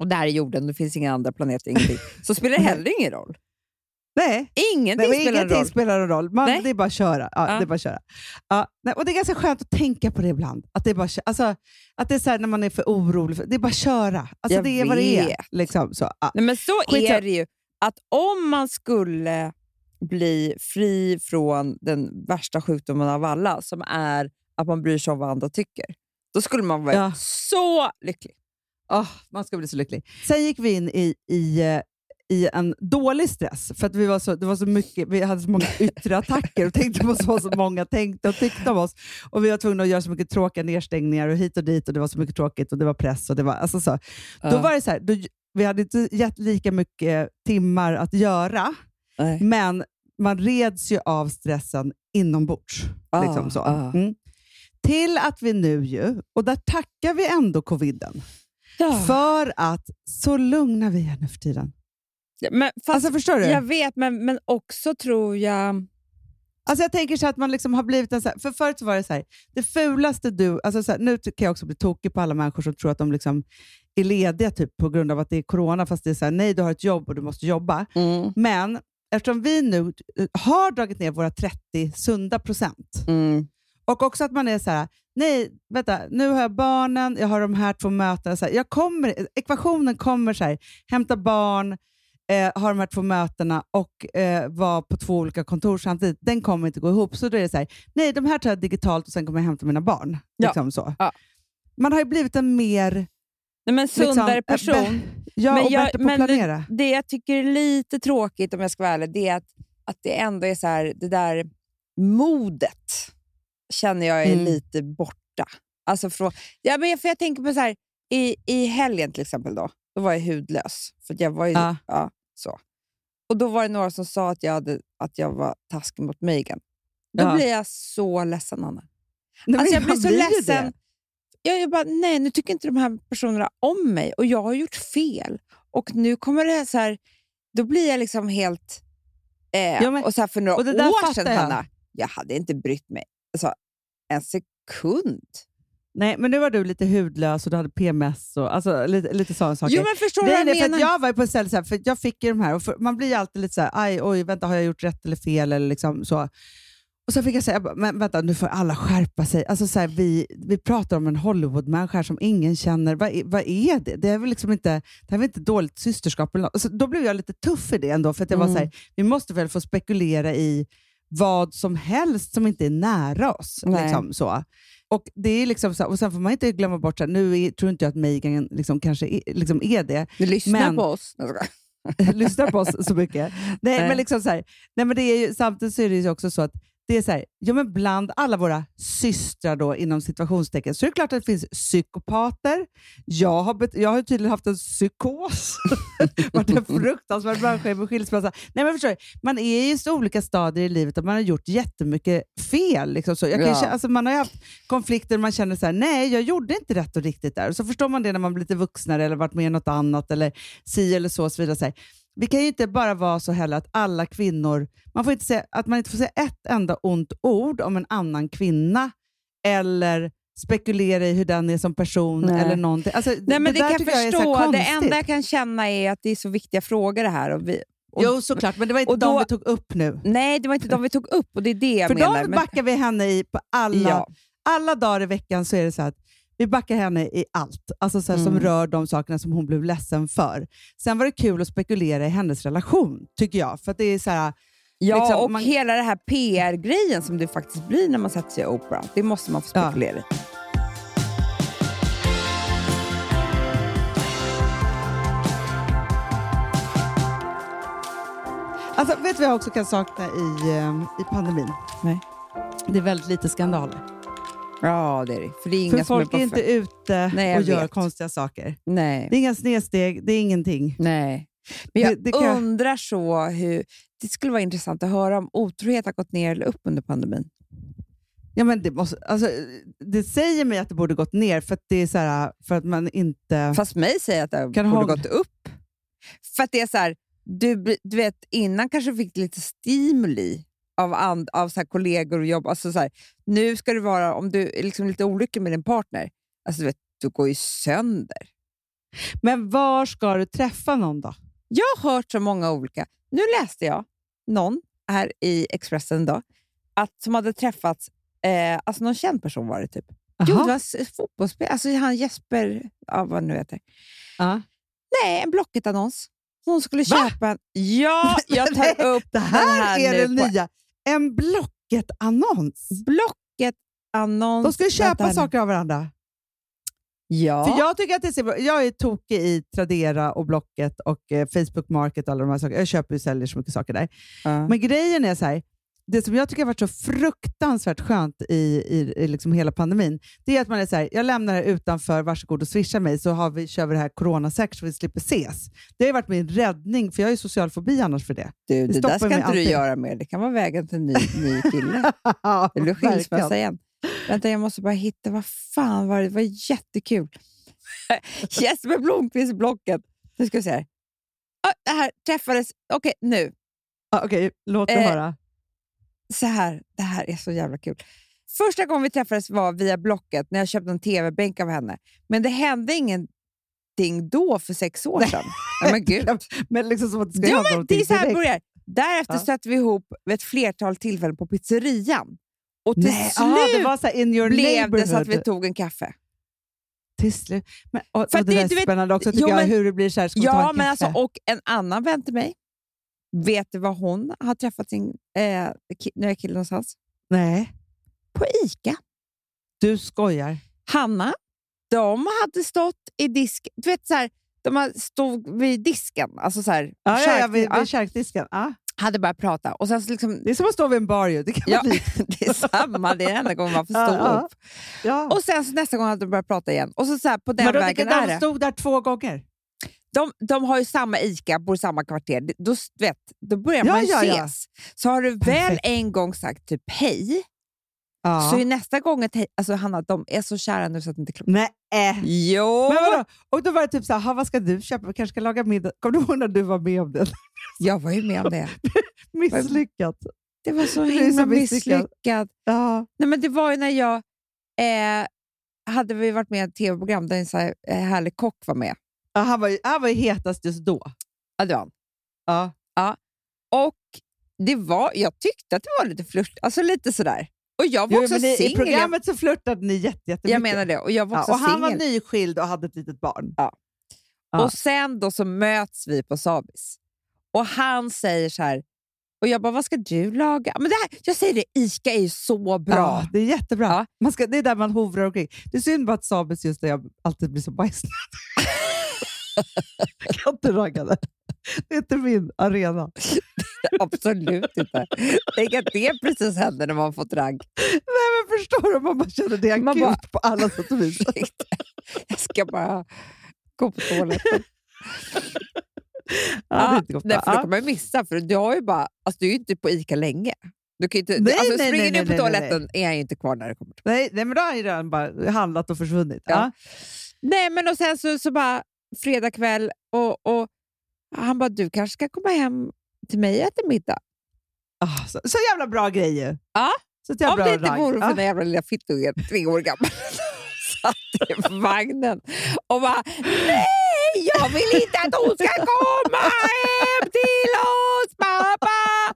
och det här är jorden, det finns inga andra planeter, ingenting, så spelar det heller ingen roll. Nej, Ingenting Nej, spelar ingenting roll. spelar någon roll. Man, Nej. det är bara att köra. Ja, Ja. Det är bara köra. Ja, nej, och det är ganska skönt att tänka på det ibland. Att det är, bara, alltså, att det är så här när man är för orolig. För, det är bara att köra. Alltså, Jag det är vad det är. vet. Liksom, så, ja. Nej, men så är det ju. Att om man skulle bli fri från den värsta sjukdomen av alla, som är att man bryr sig om vad andra tycker, då skulle man vara Ja. så lycklig. Åh, man ska bli så lycklig. Sen gick vi in i, i, eh, i en dålig stress, för att vi, var så, det var så mycket, vi hade så många yttre attacker och tänkte på så många tänkte och tyckte om oss. Och Vi var tvungna att göra så mycket tråkiga nedstängningar och hit och dit och det var så mycket tråkigt och det var press. och det var alltså så. Då var det så här, då, vi hade inte gett lika mycket timmar att göra, Nej. men man reds ju av stressen inombords. Ah, liksom så. ah. Mm. Till att vi nu ju, och där tackar vi ändå coviden, Ja. för att så lugna vi är nu för tiden. Men, fast, Alltså förstår du? Jag vet, men, men också tror jag... Alltså jag tänker så att man liksom har blivit en så här, för förut var det så här, det fulaste du, alltså så här, nu kan jag också bli tokig på alla människor som tror att de liksom är lediga typ på grund av att det är corona, fast det är så här, nej du har ett jobb och du måste jobba. Mm. Men eftersom vi nu eh, har dragit ner våra 30 sunda procent, Mm. och också att man är så här, nej, vänta, nu har jag barnen, jag har de här två mötena. Så här, jag kommer, ekvationen kommer så här, hämta barn, eh, ha de här två mötena och eh, vara på två olika kontor samtidigt. Den kommer inte gå ihop. Så då är det så här, nej, de här tar jag digitalt och sen kommer jag hämta mina barn. Ja. Liksom så. Ja. Man har ju blivit en mer Nej, men sundare liksom, person. eh, bä- ja, Men och jag- bättre på att men planera. Det jag tycker är lite tråkigt, om jag ska vara ärlig, det är att, att det ändå är så här, det där modet känner jag är Mm. lite borta. Alltså från, ja, men för jag tänker på så här, i, i helgen till exempel, då, då var jag hudlös. För att jag var ju, Ja. ja. Så. Och Då var det några som sa att jag, hade, att jag var taskig mot Megan. Då Ja. blir jag så ledsen, Anna. Nej, Alltså jag blir så blir ledsen. Jag, jag bara, nej, nu tycker inte de här personerna om mig och jag har gjort fel. Och nu kommer det så här, då blir jag liksom helt... Eh, Ja, men- och så här för några år sedan, jag. Hanna, jag hade inte brytt mig alltså, en sekund. Nej, men nu var du lite hudlös och du hade PMS och alltså, lite, lite sådana saker. Jo, men förstår Grejen jag för menar? att jag var på ett ställe, så för jag fick ju de här, och för, man blir ju alltid lite så här, aj, oj, vänta, har jag gjort rätt eller fel? Eller liksom så. Och så fick jag säga, men vänta nu får alla skärpa sig. Alltså så här, vi, vi pratar om en Hollywoodmänniska här som ingen känner. Vad, vad är det? Det är väl liksom inte, det här är väl inte dåligt systerskap? Eller något. Alltså, då blev jag lite tuff i det ändå, för att jag var Mm. så här, vi måste väl få spekulera i vad som helst som inte är nära oss. Nej. Liksom, så. Och, det är liksom så här, och Sen får man inte glömma bort, så här, nu är, tror inte jag att Megan liksom, kanske är, liksom är det, Du lyssnar Men- på oss. Lyssnar på oss så mycket. Nej, Nej. Men liksom så här, nej, men det är ju, samtidigt så är det ju också så att det är så här, ja, men bland alla våra systrar då, inom situationstecken så är det klart att det finns psykopater. Jag har, jag har tydligen haft en psykos. varit en fruktansvärd människa med skilsmässa. Nej, men förstår man är i så olika stadier i livet och man har gjort jättemycket fel. Liksom så. Jag kan Ja. alltså, man har haft konflikter där man känner så här, nej, jag gjorde inte rätt och riktigt där. Och så förstår man det när man blir lite vuxnare eller varit med i något annat eller si eller så. Och så vidare. Så här. Vi kan ju inte bara vara så heller att alla kvinnor, man får inte säga, att man inte får säga ett enda ont ord om en annan kvinna eller spekulera i hur den är som person Nej. eller någonting. Alltså, Nej, men det, där kan jag förstå. Det konstigt. enda jag kan känna är att det är så viktiga frågor det här. Och vi, och, Jo, såklart, men det var inte de då- vi tog upp nu. Nej, det var inte de vi tog upp och det är det jag För menar. de backar vi henne i på alla, ja. alla dagar i veckan. så är det så att vi backar henne i allt alltså så här, som Mm. rör de sakerna som hon blev ledsen för. Sen var det kul att spekulera i hennes relation, tycker jag. För det är så här, Ja, Liksom, och man- hela det här PR-grejen som det faktiskt blir när man sätter sig i Oprah. Det måste man få spekulera i. Alltså, vet du vad jag också kan sakna i, eh, i pandemin? Nej. Det är väldigt lite skandaler. Ja, det är det. För det är inga För är folk på är inte ute Nej, och gör vet. konstiga saker. Nej. Det är inga snedsteg, det är ingenting. Nej. Men jag Det- det kan jag- undrar så hur... Det skulle vara intressant att höra om otrohet har gått ner eller upp under pandemin. Ja, men det, måste, alltså, det säger mig att det borde gått ner för att, det är så här, för att man inte... Fast mig säger att det Kan borde hålla- gått upp. För att det är så här, du, du vet, innan kanske du fick lite stimuli av, and, av så kollegor och jobb. Alltså så här, nu ska det vara, om du är liksom lite olycklig med din partner, alltså du, vet, du går ju sönder. Men var ska du träffa någon då? Jag har hört så många olika. Nu läste jag någon här i Expressen då, att, som hade träffats, eh, alltså någon känd person var det typ. Jo, Jaha. det var fotbollsspelare, alltså han Jesper, ja, vad nu heter. Ja. Nej, en Blocket-annons. Hon skulle Va? köpa en... Ja, jag tar upp Det här, här är nu det på nya. En Blocket-annons. Blocket-annons. De ska köpa saker av varandra. Ja. För jag tycker att det ser bra. Jag är tokig i Tradera och Blocket och eh, Facebook Market och alla de här sakerna. Jag köper och säljer så mycket saker där. ja. Men grejen är så här, det som jag tycker har varit så fruktansvärt skönt i, i, i liksom hela pandemin, det är att man är så här, jag lämnar det utanför, varsågod och swisha mig så har vi, kör vi det här coronasäkert så vi slipper ses. Det har varit min räddning, för jag har ju social fobi annars för det. du, det, stoppar där ska inte du alltid. göra mer. Det kan vara vägen till en ny, ny kille. Det blir skilsmässa igen. Vänta, jag måste bara hitta. Vad fan var det? Det var jättekul. Jesper Blomqvist Blocket. Nu ska vi se här. Ah, det här träffades... Okej, nu. Ja, Okej, låt det Eh, höra. Så här. Det här är så jävla kul. Första gången vi träffades var via Blocket när jag köpte en tv-bänk av henne. Men det hände ingenting då för sex år sedan. Nej, men gud. Men liksom som att det ska Ja, men det är så här direkt. börjar. Därefter Ja. stötte vi ihop vid ett flertal tillfällen på pizzerian. Och till Nej, slut aha, det var så in your blev det så att vi tog en kaffe. Till slut. Men, och, och det, det- är spännande också, tycker Jo, jag, men- hur det blir så här, Ja, en men kaffe? alltså, och en annan vän till mig, vet du var hon har träffat sin eh, ki- nya kille någonstans? Nej, På ICA. du skojar. Hanna, de hade stått i disk... Du vet, så här, de stod vid disken, alltså så här, Ja, ja, ja, vid, vid charkdisken. Ja. hade börjat prata. Och sen så liksom, Det är som att stå vid en bar ju. Det kan ja, det är samma, det är enda gången man får stå Ja, upp. Ja. Och sen så nästa gång hade de börjat prata igen. Och så, så här, på den Men då, vägen de det. stod där två gånger. De, de har ju samma ICA, bor i samma kvarter. Då, vet, då börjar Ja, man ju ja, ja. ses. Så har du väl en gång sagt typ hej, Ja. så är nästa gång ett hej... Alltså Hanna, de är så kära nu så att det inte är klokt. Nej. äh. Jo! Men vadå? Och då var det typ så här, "Ha, vad ska du köpa? Vi kanske ska laga middag. Kommer du ihåg när du var med om det? Jag var ju med om det. Misslyckat. Det var så himla misslyckat. misslyckat. Ja. Nej, men det var ju när jag... Eh, hade vi varit med i ett tv-program där en så här, eh, härlig kock var med. Ja, han, var ju, han var ju hetast just då. Ja, det var han. Ja. Och det var, jag tyckte att det var lite flört, alltså lite sådär. Och jag var Jo, också men i, singel. programmet så flörtade ni jätte, jättemycket. Jag menar det. Och jag var Ja, också och han var singel. nyskild och hade ett litet barn. Ja. Och sen då så möts vi på Sabis. Och han säger så här, och jag bara, vad ska du laga? Men det här, jag säger det, ICA är ju så bra. Ja, det är jättebra. Ja. Man ska, det är där man hovrar omkring. Det är synd bara att Sabis just där jag alltid blir så bajsnödig. jag kan inte ragga där. Det är inte min arena. Absolut inte. Tänk att det precis händer när man fått ragg. Nej, men förstår du? Man bara känner det Man akut bara- på alla sätt och vis. Jag ska bara gå på toaletten. Ja, det är Ja, inte gott. nej, för då kan man missa, för du, har ju bara, alltså, du är ju inte på ICA länge. Du kan inte, Nej, alltså, nej, springer nej, du på toaletten är ju inte kvar när det kommer. Nej, nej, men då har han ju redan bara handlat och försvunnit. Ja. Nej, men och sen så, så bara fredag kväll och, och han bara, du kanske ska komma hem till mig och äta middag. Ah, så, så jävla bra grej ju. Ja, Så jävla Om bra det inte vore för Ja. den jävla lilla fittungen, tre år gammal, satt i vagnen och bara Nej, jag vill inte att hon ska komma hem till oss pappa!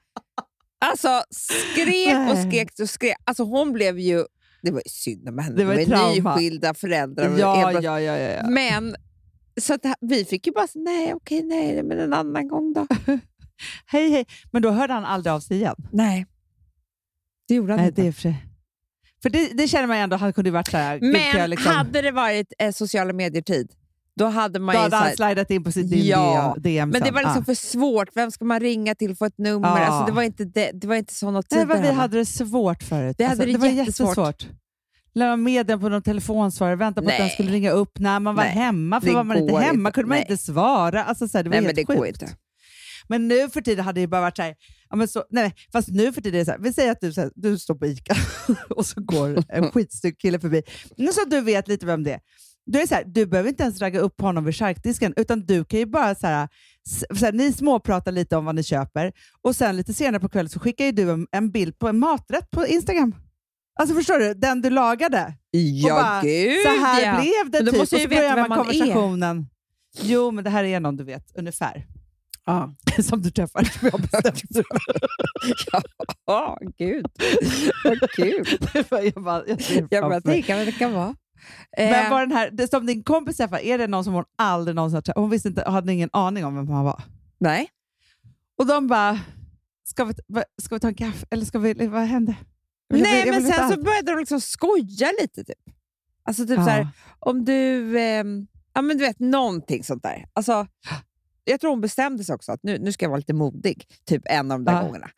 Alltså skrek och skrek och skrek. Alltså hon blev ju... Det var ju synd om henne. Det var trauma. nyskilda föräldrar. ja, ja, ja, ja. Men så att vi fick ju bara säga nej, okej, nej, men en annan gång då. Hej, hej. Men då hörde han aldrig av sig igen. Nej, det gjorde han Nej, inte. det är för. För det, det känner man ju ändå, han kunde varit så här... Men liksom, hade det varit eh, sociala medier-tid, då hade man då hade han slidat in på sitt Ja, DM men det var liksom Ja. för svårt. Vem ska man ringa till för ett nummer? Ja. Alltså, det, var inte det, det var inte sådana tider. Nej, vad vi hade det svårt förut. Vi hade alltså, det det var jättesvårt. Lämna meddelanden på någon telefonsvarare, vänta på att den Nej. skulle ringa upp när man var Nej, hemma. För det var man inte går hemma inte. kunde man Nej. inte svara. Alltså, så här, det var Nej, men helt det går sjukt. inte. Men nu för tiden hade det bara varit så här, ja, men så, nej, fast nu för tiden är det så här, vi säger att du, så här, du står på ICA och så går en skitsnygg kille förbi. Nu så att du vet lite vem det är. Då är det så här, du behöver inte ens ragga upp honom vid charkdisken, utan du kan ju bara så här, så här, ni småpratar lite om vad ni köper och sen lite senare på kvällen så skickar ju du en, en bild på en maträtt på Instagram. Alltså förstår du? Den du lagade. Ja, bara, gud Så här ja. blev det Men då typ. måste och jag så ju veta börjar vem man man är. konversationen. Jo, men det här är någon du vet, ungefär. Ja. Som du träffar. Som jag har bestämt. Ja, gud. Vad kul. jag bara, jag Jag bara tänker vad det kan vara. Men Eh, var den här, det, som din kompis träffade, är det någon som hon aldrig någonsin har träffat? Hon visste inte, hade ingen aning om vem han var. nej. Och de bara, ska vi, ska vi ta en kaffe? Eller ska vi, vad hände? Vill- Nej, men sen så började de liksom skoja lite. Typ. Alltså typ så här, om du... ehm, ja, men du vet, någonting sånt där. Alltså, jag tror hon bestämde sig också att nu, nu ska jag vara lite modig, typ en av de där Ja. gångerna.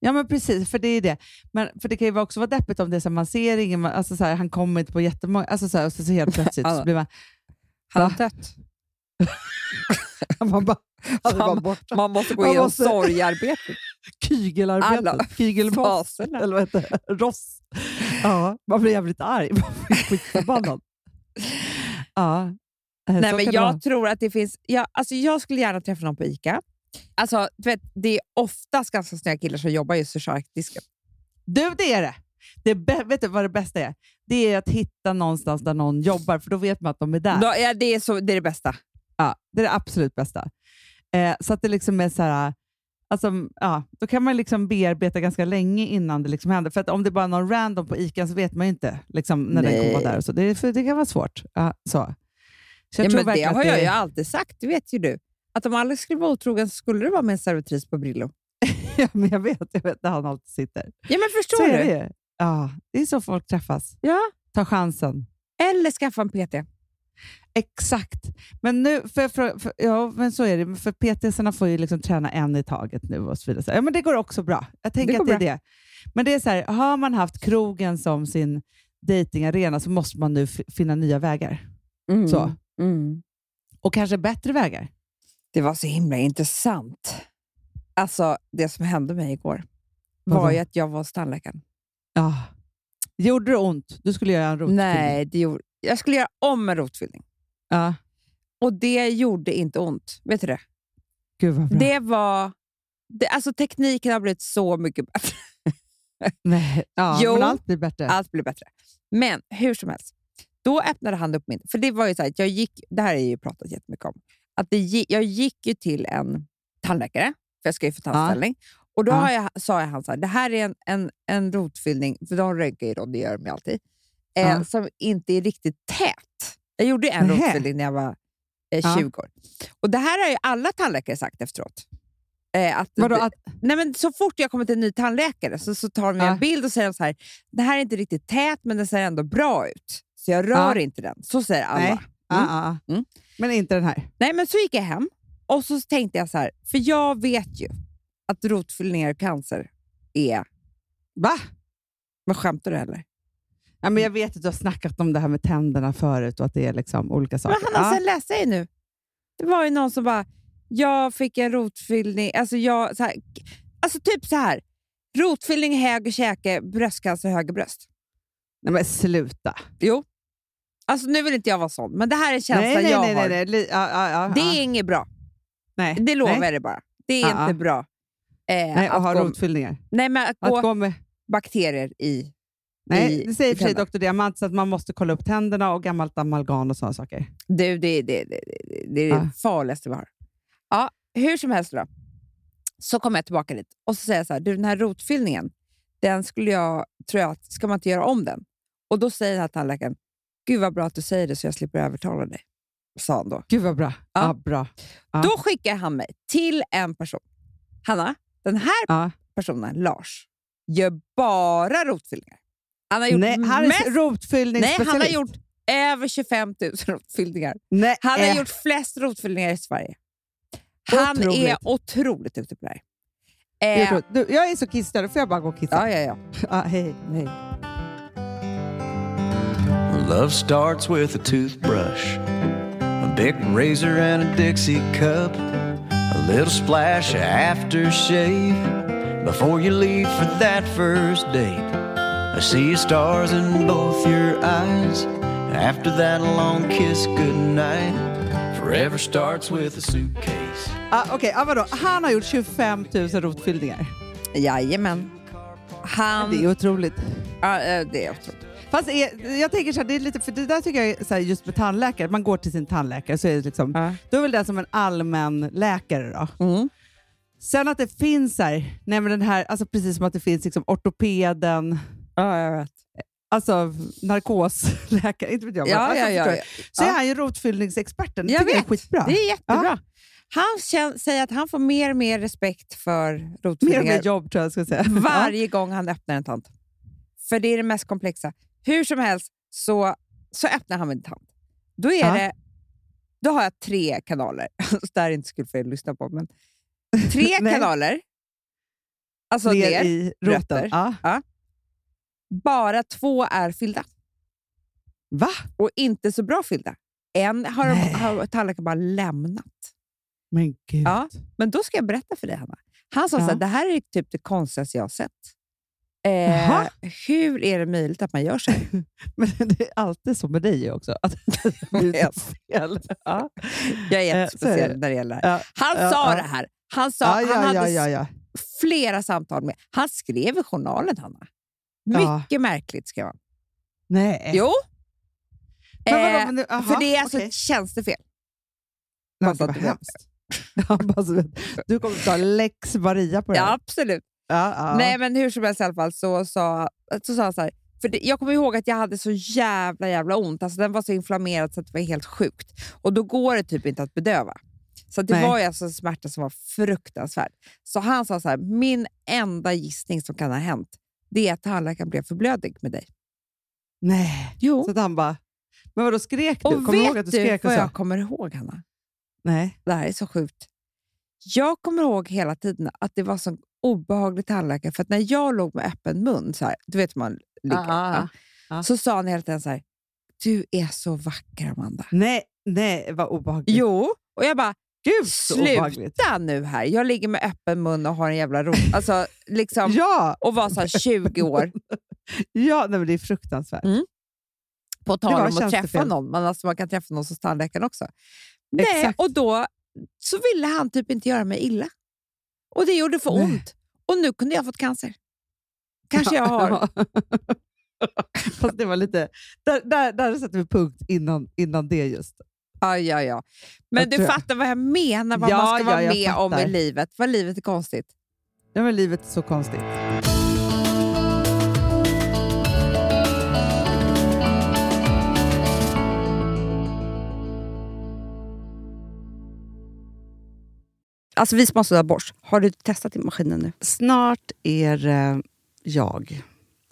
Ja, men precis. För det är det. Men, för det kan ju också vara deppigt om det är så här, man ser ingen, man- alltså så här, han kommer inte på jättemånga, alltså så, här, och så, så helt plötsligt så blir man, Han har dött. man bara, alltså, Man-. Man måste gå igenom måste- sorgearbetet. Kygelarbetet. Alla Kygelmoss. faserna. Eller vad heter det? Ross. Ja, man blir jävligt arg. Man blir skitförbannad. Ja. eh, Nej, men det vara. jag tror att det finns... Jag, alltså jag skulle gärna träffa någon på ICA. Alltså, vet, det är oftast ganska snygga killar som jobbar just vid charkdisken. Du, det är det. det bä- vet du vad det bästa är? Det är att hitta någonstans där någon jobbar, för då vet man att de är där. Då, ja, det, är så, det är det bästa. Ja, det är det absolut bästa. Eh, så att det liksom är så här... Alltså, ja, då kan man liksom bearbeta ganska länge innan det liksom händer. För om det bara är någon random på ICA så vet man ju inte liksom, när den kommer Nej. vara där. Så. Det, är- för det kan vara svårt. Ja, så. Så jag Ja, tror men det har jag det- ju alltid sagt, det vet ju du. Att om Alex skulle vara otrogen så skulle det vara med en servitris på Brillo. Ja, men jag vet, jag vet där han alltid sitter. Ja, men förstår Så du? är det. Ja, det är så folk träffas. Ja. Ta chansen. Eller skaffa en PT. Exakt. Men nu, för, för, för, ja, men så är det. För PTsarna får ju liksom träna en i taget nu och så vidare. Ja, men det går också bra. Jag tänker Det att det är det. Men det är så här, har man haft krogen som sin datingarena så måste man nu finna nya vägar. Så. Mm. Och kanske bättre vägar. Det var så himla intressant. Alltså, det som hände mig igår Vadå? var ju att jag var hos tandläkaren. Ja. Gjorde det ont? Du skulle göra en rotfyllning. Nej, det gjorde, jag skulle göra om en rotfyllning. Ja. Och det gjorde inte ont. Vet du det? Gud vad bra. Det var... Det, alltså tekniken har blivit så mycket bättre. Nej. Ja, Jo. men allt blir bättre. Allt blir bättre. Men hur som helst, då öppnade han upp min... För det var ju så här, jag gick, det här har jag ju pratat jättemycket om. Att det jag gick ju till en tandläkare, för jag ska ju få tandställning. Och då Ja. har jag, sa jag han så här, det här är en, en, en rotfyllning, för de röntgar ju då, det gör de ju alltid, eh, Ja. som inte är riktigt tät. Jag gjorde en rotfyllning när jag var eh, Ja. 20 år. Och det här har ju alla tandläkare sagt efteråt. Eh, att, Vadå, att, Nej, men så fort jag kommer till en ny tandläkare så, så tar de Ja. en bild och säger så här, det här är inte riktigt tät men den ser ändå bra ut. Så jag rör Ja. inte den. Så säger alla. Nej. Mm. ah, ah, ah. Mm. Men inte den här. Nej, men så gick jag hem och så tänkte jag så här, för jag vet ju att rotfyllningar och cancer är... Va? Men skämtar du eller? Ja, men jag vet att du har snackat om det här med tänderna förut och att det är liksom olika saker. Men Hanna, Ja. sen läste jag ju nu. Det var ju någon som bara, jag fick en rotfyllning, alltså, jag, så här, alltså typ så här. Rotfyllning i höger käke, bröstcancer i höger bröst. Nej, men sluta. Jo. Alltså nu vill inte jag vara sån, men det här är känslan nej, nej, jag nej, har. nej, nej. Ja, ja, ja, Det är inget bra. nej. Det lovar nej. jag dig bara. Det är inte bra. Eh, Nej, att att ha gå, rotfyllningar. nej, men att Att gå gå med... bakterier i... Nej, det säger i och för sig doktor Diamant så att man måste kolla upp tänderna och gammalt amalgam och sådana saker. Du, det, det, det, det, är Ja. det farligaste vi har. Ja, hur som helst då. Så kommer jag tillbaka dit och så säger jag så här, du den här rotfyllningen, den skulle jag, tror jag, att- ska man inte göra om den? Och då säger den här tandläkaren, gud vad bra att du säger det så jag slipper övertala dig. Sa han då. Gud vad bra. Ja. Ja. bra. Ja. Då skickar han mig till en person. Hanna, den här personen, Lars, gör bara rotfyllningar. Han har gjort Nej, han är mest... Nej, rotfyllningsspecialist. han har gjort över 25 000 rotfyllningar. Nej, Han har eh, gjort flest rotfyllningar i Sverige. Han är Otroligt. otroligt duktig på det här. jag, Eh, tror- du, jag är så kissnödig, får jag bara gå och kissa? ja, ja, ja. Ja, hej. Nej. Love starts with a toothbrush, a big razor, and a Dixie cup. A little splash of aftershave before you leave for that first date. I see stars in both your eyes. After that long kiss goodnight, forever starts with a suitcase. Ah, Okej, ah, vadå? Han har gjort 25 000 rotfyllningar. Jajamän. Han... Det är otroligt. ja, eh, det är otroligt. Fast är, jag tänker så här, det är lite, för det där tycker jag så här, just med tandläkare, man går till sin tandläkare så är det liksom, Ja. då är väl det som en allmän läkare då. Mm. Sen att det finns här, nej men den här, alltså precis som att det finns liksom ortopeden, Ja, jag vet. alltså narkosläkare, inte vet jag. Ja, alltså, ja, ja, ja. Så är han ju rotfyllningsexperten. Det Jag tycker jag är vet. skitbra. Det är jättebra. Han kän- säger att han får mer och mer respekt för Mer och rotfyllningar mer jobb tror jag ska säga. varje gång han öppnar en tand. För det är det mest komplexa. Hur som helst så, så öppnar han min tand. Då, är det, då har jag tre kanaler. Så det här är inte så kul för er att lyssna på. Men tre kanaler. Alltså ner ner. i rötter. roten. Ja. Bara två är fyllda. Va? Och inte så bra fyllda. En har, Nej. har tandläkaren bara lämnat. Men gud. Ja. Men då ska jag berätta för dig, Hanna. Han sa Ja. så här, det här är typ det konstigaste jag har sett. Eh, hur är det möjligt att man gör så? Men det är alltid så med dig också. Att det fel. Ja. Jag är Eh, jättespeciell det. när det gäller det här. Ja. Han Ja, sa det här. Han, sa, han hade flera samtal med... Han skrev i journalen, Hanna. Ja. Mycket märkligt skrev han. Nej. Jo. Men vadå, Eh, men nu- aha, för det är alltså okej. ett tjänstefel. Ja, du hemskt. Ja, kommer att ta lex Maria på det Ja, absolut. Ja, ja. Nej, men hur som helst i alla fall så sa, så sa han så här. För det, jag kommer ihåg att jag hade så jävla jävla ont. Alltså, den var så inflammerad så att det var helt sjukt. Och då går det typ inte att bedöva. Så det Nej. var ju alltså en smärta som var fruktansvärd. Så han sa så här, min enda gissning som kan ha hänt, det är att tandläkaren blev förblödig med dig. Nej. Jo. Så att han bara... Men vadå, skrek du? Och Kommer du ihåg att vet du skrek och vad så? jag kommer ihåg, Hanna? Nej. Det här är så sjukt. Jag kommer ihåg hela tiden att det var så obehaglig tandläkare. För att när jag låg med öppen mun, så här, du vet man ligger, Ah, ah, ja, ah. så sa han hela tiden så här, du är så vacker Amanda. Nej, nej, vad obehagligt. Jo, och jag bara, Gud, sluta nu här. Jag ligger med öppen mun och har en jävla ro. Alltså, liksom, Ja, Och var så här 20 år. ja nej, men det är fruktansvärt. Mm. På tal om att träffa någon. Man, alltså, man kan träffa någon hos tandläkaren också. Nej, och då så ville han typ inte göra mig illa. Och det gjorde för Nej. ont. Och nu kunde jag ha fått cancer. Kanske jag har. Fast det var lite... Där, där, där sätter vi punkt innan, innan det just. Ja, ja, ja. Men Jag du jag. fattar vad jag menar, vad Ja, man ska ja, vara med om i fattar. livet. Vad livet är konstigt. Ja, men livet är så konstigt. Alltså vi sponsrar av Bosch. Har du testat i maskinen nu? Snart är det jag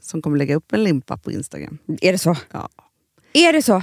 som kommer lägga upp en limpa på Instagram. Är det så? Ja. Är det så?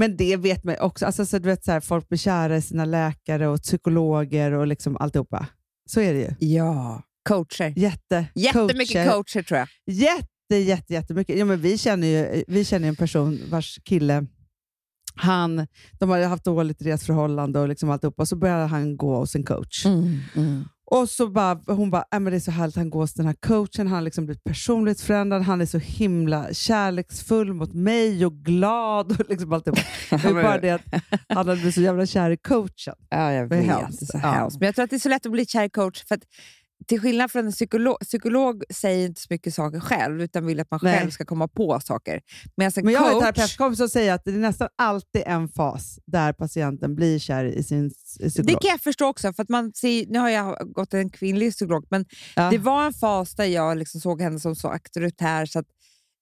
Men det vet man också. Alltså, så du vet, så här, folk blir kära i sina läkare och psykologer och liksom alltihopa. Så är det ju. Ja, coacher. Jätte, Jättemycket coacher. coacher tror jag. Jätte, jätte, jättemycket. Ja, men vi, känner ju, vi känner ju en person vars kille, han, de har ju haft dåligt resförhållande och liksom alltihopa, så började han gå hos en coach. Mm, Och så bara, hon bara, äh, men det är så härligt han går hos den här coachen, han har liksom blivit personlighetsförändrad, han är så himla kärleksfull mot mig och glad. Och liksom alltihopa. Det är bara det att han hade blivit så jävla kär i coachen. Ja, jag Det är vet. hemskt. Det är så Ja. Men jag tror att det är så lätt att bli kär i coach. För till skillnad från en psykolog, psykolog säger inte så mycket saker själv, utan vill att man Nej. själv ska komma på saker. Medan en Men jag har en coach... terapeutkompis som säger att det är nästan alltid en fas där patienten blir kär i sin s- Det psykolog. kan jag förstå också, för att man ser, nu har jag gått en kvinnlig psykolog, men Ja. det var en fas där jag liksom såg henne som så auktoritär så att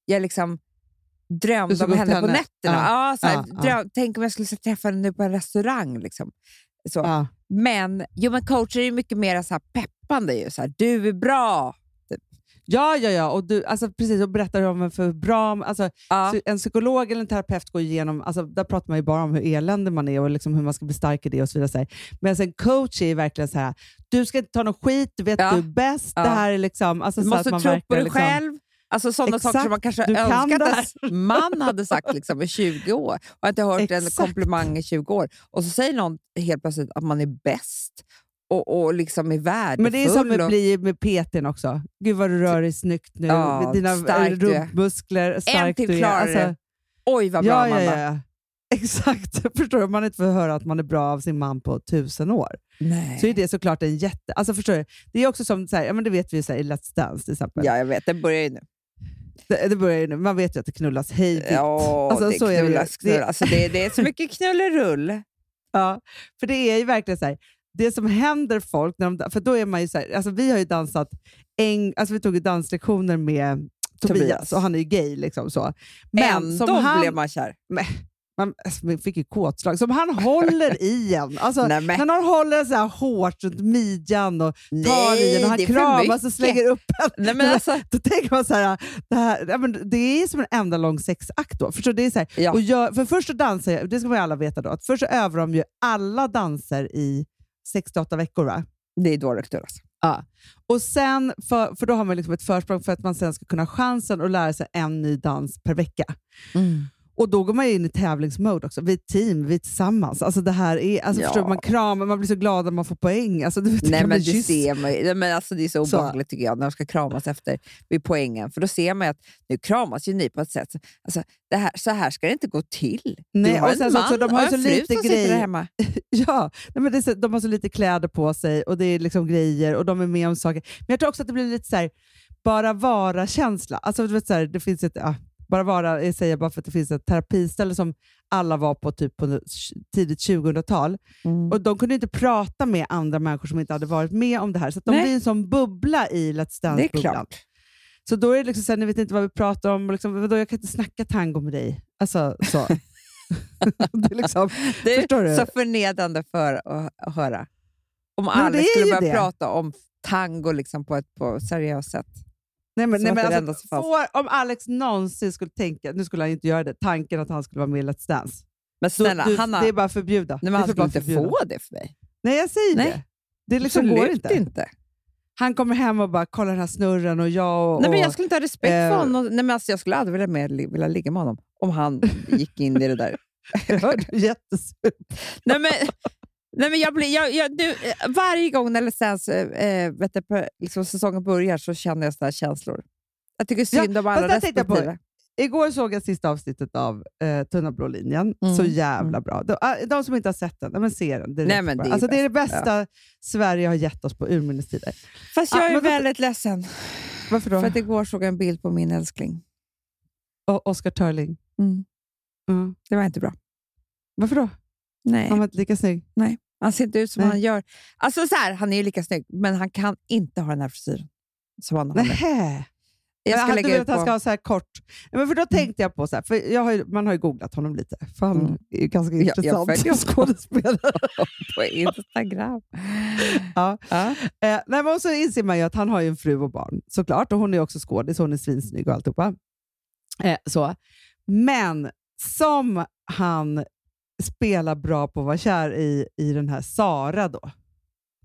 jag liksom drömde om henne, till på henne. nätterna. Ja. Ja, här, ja. dröm, Tänk om jag skulle träffa henne nu på en restaurang. Liksom. Så. Men, jo, men coacher är ju mycket mer så här peppande. Ju, så här, du är bra! Ja, ja, ja. Och du, alltså, precis, och berättar om en för bra... Alltså, Ja. En psykolog eller en terapeut går igenom, alltså, där pratar man ju bara om hur eländig man är och liksom hur man ska bli stark i det och så vidare. Men en coach är verkligen så här, du ska inte ta någon skit, du vet Ja. du är bäst. Ja. Det här är liksom... Alltså, Du måste man tro på dig liksom, själv. Alltså sådana Exakt, saker som man kanske kan önskat det att här. ens man hade sagt liksom, i 20 år. Och inte hört en Exakt. komplimang i 20 år. Och så säger någon helt plötsligt att man är bäst och, och liksom är värdefull. Men det är som med, och, blir med PTn också. Gud vad du rör dig snyggt nu. Ja, Dina rumpmuskler, stark till klarar det. Oj, vad bra ja, Amanda. ja, ja. Exakt. Förstår du? Om man inte får höra att man är bra av sin man på tusen år. Nej. så är det såklart en jätte... Alltså förstår du? Det är också som, så här, ja, men det vet vi ju så här, i Let's Dance till exempel. Ja, jag vet. Det börjar ju nu. Det, det börjar ju nu. Man vet ju att det knullas hej. Ja, Alltså, det så är det knullas. Alltså, det, det är så mycket knullerull. Ja, för det är ju verkligen så här, det som händer folk, när de, för då är man ju så här, alltså vi har ju dansat, en, alltså vi tog ju danslektioner med Tobias, Tobias. och han är ju gay. Liksom så. Ändå som han, blev man kär. Man alltså, man fick ju kåtslag. Som han håller i en. Alltså, Nej, men- när någon håller så här hårt runt midjan och tar i en och han kramas och slänger upp en. Nej, men alltså, Då tänker man så här, det, här ja, men det är som en enda lång sexakt. Då. Förstår? Det är så här, Ja. och jag, för först så dansar jag, det ska man ju alla veta då, att först så övar de ju alla danser i 6-8 veckor. Va? det är då det knullas. Ja. Och sen, för, för då har man liksom ett försprång för att man sen ska kunna ha chansen att lära sig en ny dans per vecka. Och då går man in i tävlingsmode också. Vi är ett team, vi är tillsammans. Alltså det här är, alltså Ja. förstår du, man kramar, man blir så glad när man får poäng. Alltså, du vet, Nej, men det ser man ju. Men alltså, Det är så obehagligt tycker jag när de ska kramas efter vid poängen. För då ser man ju att nu kramas ju ni på ett sätt. Alltså, det här, så här ska det inte gå till. Nej, du har och en sen så man också, de har och en så fru lite som sitter grej- där hemma. Ja, nej, men så, de har så lite kläder på sig och det är liksom grejer och de är med om saker. Men jag tror också att det blir lite så här, bara vara-känsla. Alltså, du vet, så här, det finns ett, ja, bara vara, jag säger bara för att det finns ett terapiställe som alla var på typ på tidigt 2000-tal. Och De kunde inte prata med andra människor som inte hade varit med om det här. Så de Nej. blir en sån bubbla i Let's Dance-bubblan. Så då är det liksom så här, ni vet inte vad vi pratar om. Liksom, vadå, jag kan inte snacka tango med dig. Alltså, så. det är liksom, Det är så förnedrande för att höra. Om alla skulle börja det. prata om tango liksom på ett på seriöst sätt. Nej, men, nej, men alltså, får, om Alex någonsin skulle tänka, nu skulle han inte göra det, tanken att han skulle vara med i Let's Dance. Men snälla, du, Hanna, det är bara förbjuda. nej, men han skulle inte förbjuda. få det för mig. Nej, jag säger Nej. det. Det liksom går Absolut inte. Han kommer hem och bara kollar den här snurren och jag och... Nej, men jag skulle inte ha respekt för eh, honom. Nej, men alltså, jag skulle aldrig vilja, med, vilja ligga med honom om han gick in i det där. Jag hörde jättesur. Nej, men, nej, men jag blir, jag, jag, nu, eh, varje gång när Let's Dance, eh, vet du, på- liksom säsongen börjar så känner jag sådana känslor. Jag tycker synd Ja, om alla fast respektive. Igår såg jag sista avsnittet av eh, Tunna blå linjen. Mm. Så jävla bra. De, ah, de som inte har sett den, ja, men se den. direkt Nej, men det är alltså, det är det bäst. bästa Sverige har gett oss på urminnes-tider. Fast Ja, jag är men då- väldigt ledsen, Varför då? för att igår såg jag en bild på min älskling. O- Oscar Törling. Mm. Mm. Det var inte bra. Varför då? Nej. Han var inte lika snygg. Han ser inte ut som Nej. han gör. Alltså så här, Han är ju lika snygg, men han kan inte ha den här frisyren. Som han har nu. Jag Jag ska lägga att han ska ha så här kort. Men för då tänkte jag på, så här, för jag har ju, man har ju googlat honom lite, för han Mm. är ju ganska jag intressant följer som honom. skådespelare. på Instagram. Ja. Ja. Eh, nej, men så inser man ju att han har ju en fru och barn, såklart. Och hon är också skådis, hon är svinsnygg och alltihopa. Eh, så. Men som han spelar bra på att vara kär i, i den här Sara då,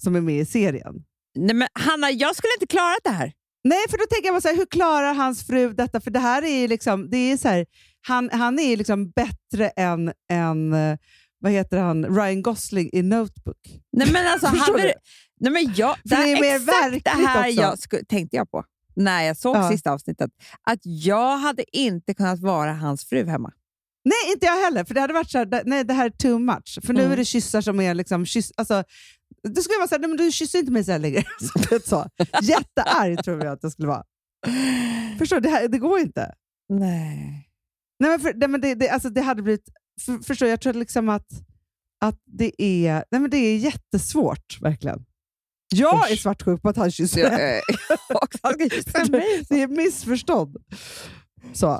som är med i serien. Nej, men Hanna, jag skulle inte klara det här. Nej, för då tänker jag bara så här, hur klarar hans fru detta? För det här är ju liksom, det är så här, han, han är ju liksom bättre än, än vad heter han, Ryan Gosling i Notebook. Nej, men alltså, han är, nej, men jag, För det är mer exakt det här också. jag sku, tänkte jag på när jag såg Ja. sista avsnittet. Att jag hade inte kunnat vara hans fru hemma. Nej, inte jag heller. För det hade varit så här, nej det här är too much. För nu Mm. är det kyssar som är liksom, kyss, alltså, då skulle jag vara såhär, nej men du kysser inte mig så här längre. Så. Jättearg tror jag att jag skulle vara. Förstår du? Det, här, det går inte. Nej. Nej, men för, nej, men det, det, alltså, det hade blivit... För, förstår, jag tror liksom att, att det, är, nej, men det är jättesvårt, verkligen. Jag Usch. är svartsjuk på att han kysser mig. och han ska kyssa mig. Det är missförstånd. Så.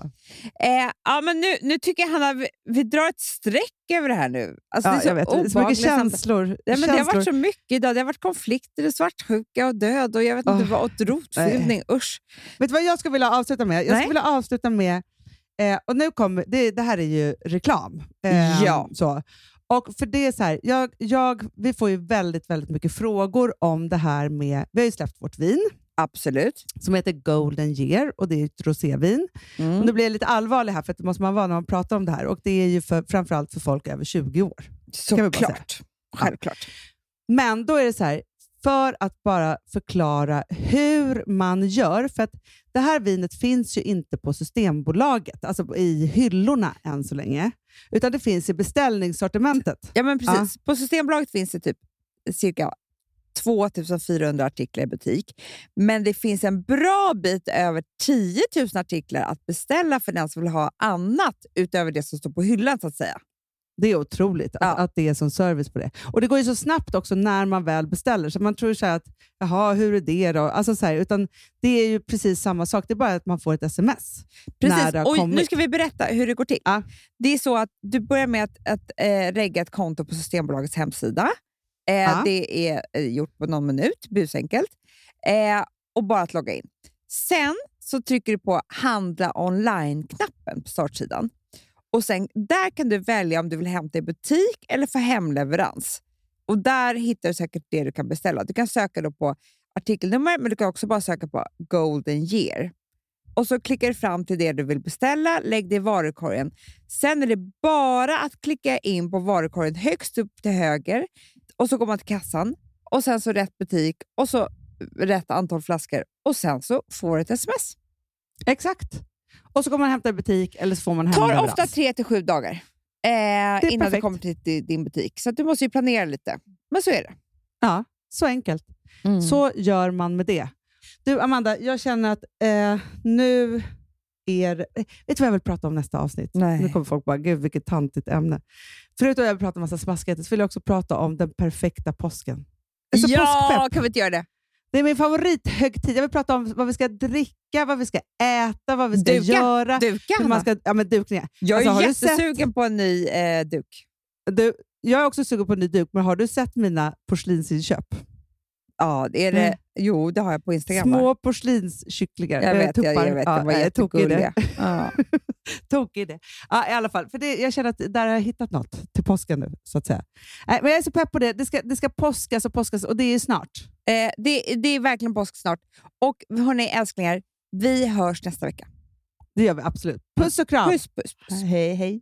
Eh, ja, men nu, nu tycker jag Hanna, vi, vi drar ett streck över det här nu. Alltså, Ja, det är så jag vet, det är så mycket känslor. Ja, men det har känslor. varit så mycket idag. Det har varit konflikter, svartsjuka och död och jag vet inte Åh, vad, och rotfyllning. Usch. Vet du vad jag skulle vilja avsluta med? Jag Nej. skulle vilja avsluta med, eh, och nu kommer, det, det här är ju reklam. Eh, Ja. Så. Och för det är så här, jag, jag, vi får ju väldigt, väldigt mycket frågor om det här med, vi har ju släppt vårt vin Absolut. som heter Golden Year och det är ett rosévin. Mm. Och nu blir jag lite allvarlig här, för det måste man vara när man pratar om det här. Och det är ju för, framförallt för folk över 20 år. Såklart. Självklart. Men då är det så här, för att bara förklara hur man gör, för att det här vinet finns ju inte på Systembolaget, alltså i hyllorna än så länge, utan det finns i beställningssortimentet. Ja, men precis. På Systembolaget finns det typ cirka 2400 artiklar i butik. Men det finns en bra bit över 10 000 artiklar att beställa för den som vill ha annat utöver det som står på hyllan. så att säga. Det är otroligt Ja. att, att det är som service på det. Och Det går ju så snabbt också när man väl beställer, så man tror så här att jaha, hur är det då? Alltså så här, utan det är ju precis samma sak, det är bara att man får ett sms. När Precis. Och kommit. nu ska vi berätta hur det går till. Ja. Det är så att du börjar med att, att eh, regga ett konto på Systembolagets hemsida. Eh, Ja. Det är eh, gjort på någon minut, busenkelt. Eh, och bara att logga in. Sen så trycker du på handla online-knappen på startsidan. Och sen, Där kan du välja om du vill hämta i butik eller få hemleverans. Och Där hittar du säkert det du kan beställa. Du kan söka då på artikelnummer, men du kan också bara söka på Golden year. Och så klickar du fram till det du vill beställa, lägg det i varukorgen. Sen är det bara att klicka in på varukorgen högst upp till höger och så går man till kassan och sen så rätt butik och så rätt antal flaskor och sen så får ett sms. Exakt. Och så kommer man hämta i butik eller så får man tar hemleverans. ofta tre till sju dagar eh, innan det perfekt. kommer till, din butik. Så du måste ju planera lite. Men så är det. Ja, så enkelt. Mm. Så gör man med det. Du Amanda, jag känner att eh, nu är det- eh, Vet du vad jag vill prata om nästa avsnitt? Nej. Nu kommer folk bara, gud vilket tantigt ämne. Förutom att jag vill prata om massa smaskigheter så vill jag också prata om den perfekta påsken. Jag är så ja, påskpepp. kan vi inte göra det? Det är min favorithögtid. Jag vill prata om vad vi ska dricka, vad vi ska äta, vad vi ska Duka. göra. Duka, hur man ska, ja, men dukningar. Jag är Alltså, jättesugen på en ny eh, duk. Du, jag är också sugen på en ny duk, men har du sett mina porslinsinköp? Ja, är det. Mm. Jo, det har jag på Instagram. Små porslinskycklingar. Jag vet, jag, tuppar. jag vet. Ja, de var jättegulliga. Ja. Tokig i det. Ja, i alla fall. För det, jag känner att där har jag hittat något till påsken nu, så att säga. Nej, men jag är så pepp på det. Det ska, det ska påskas och påskas och det är snart. Eh, det, det är verkligen påsk snart. Och hörni älsklingar, vi hörs nästa vecka. Det gör vi absolut. Puss och kram! Puss, puss, puss. Hej, hej.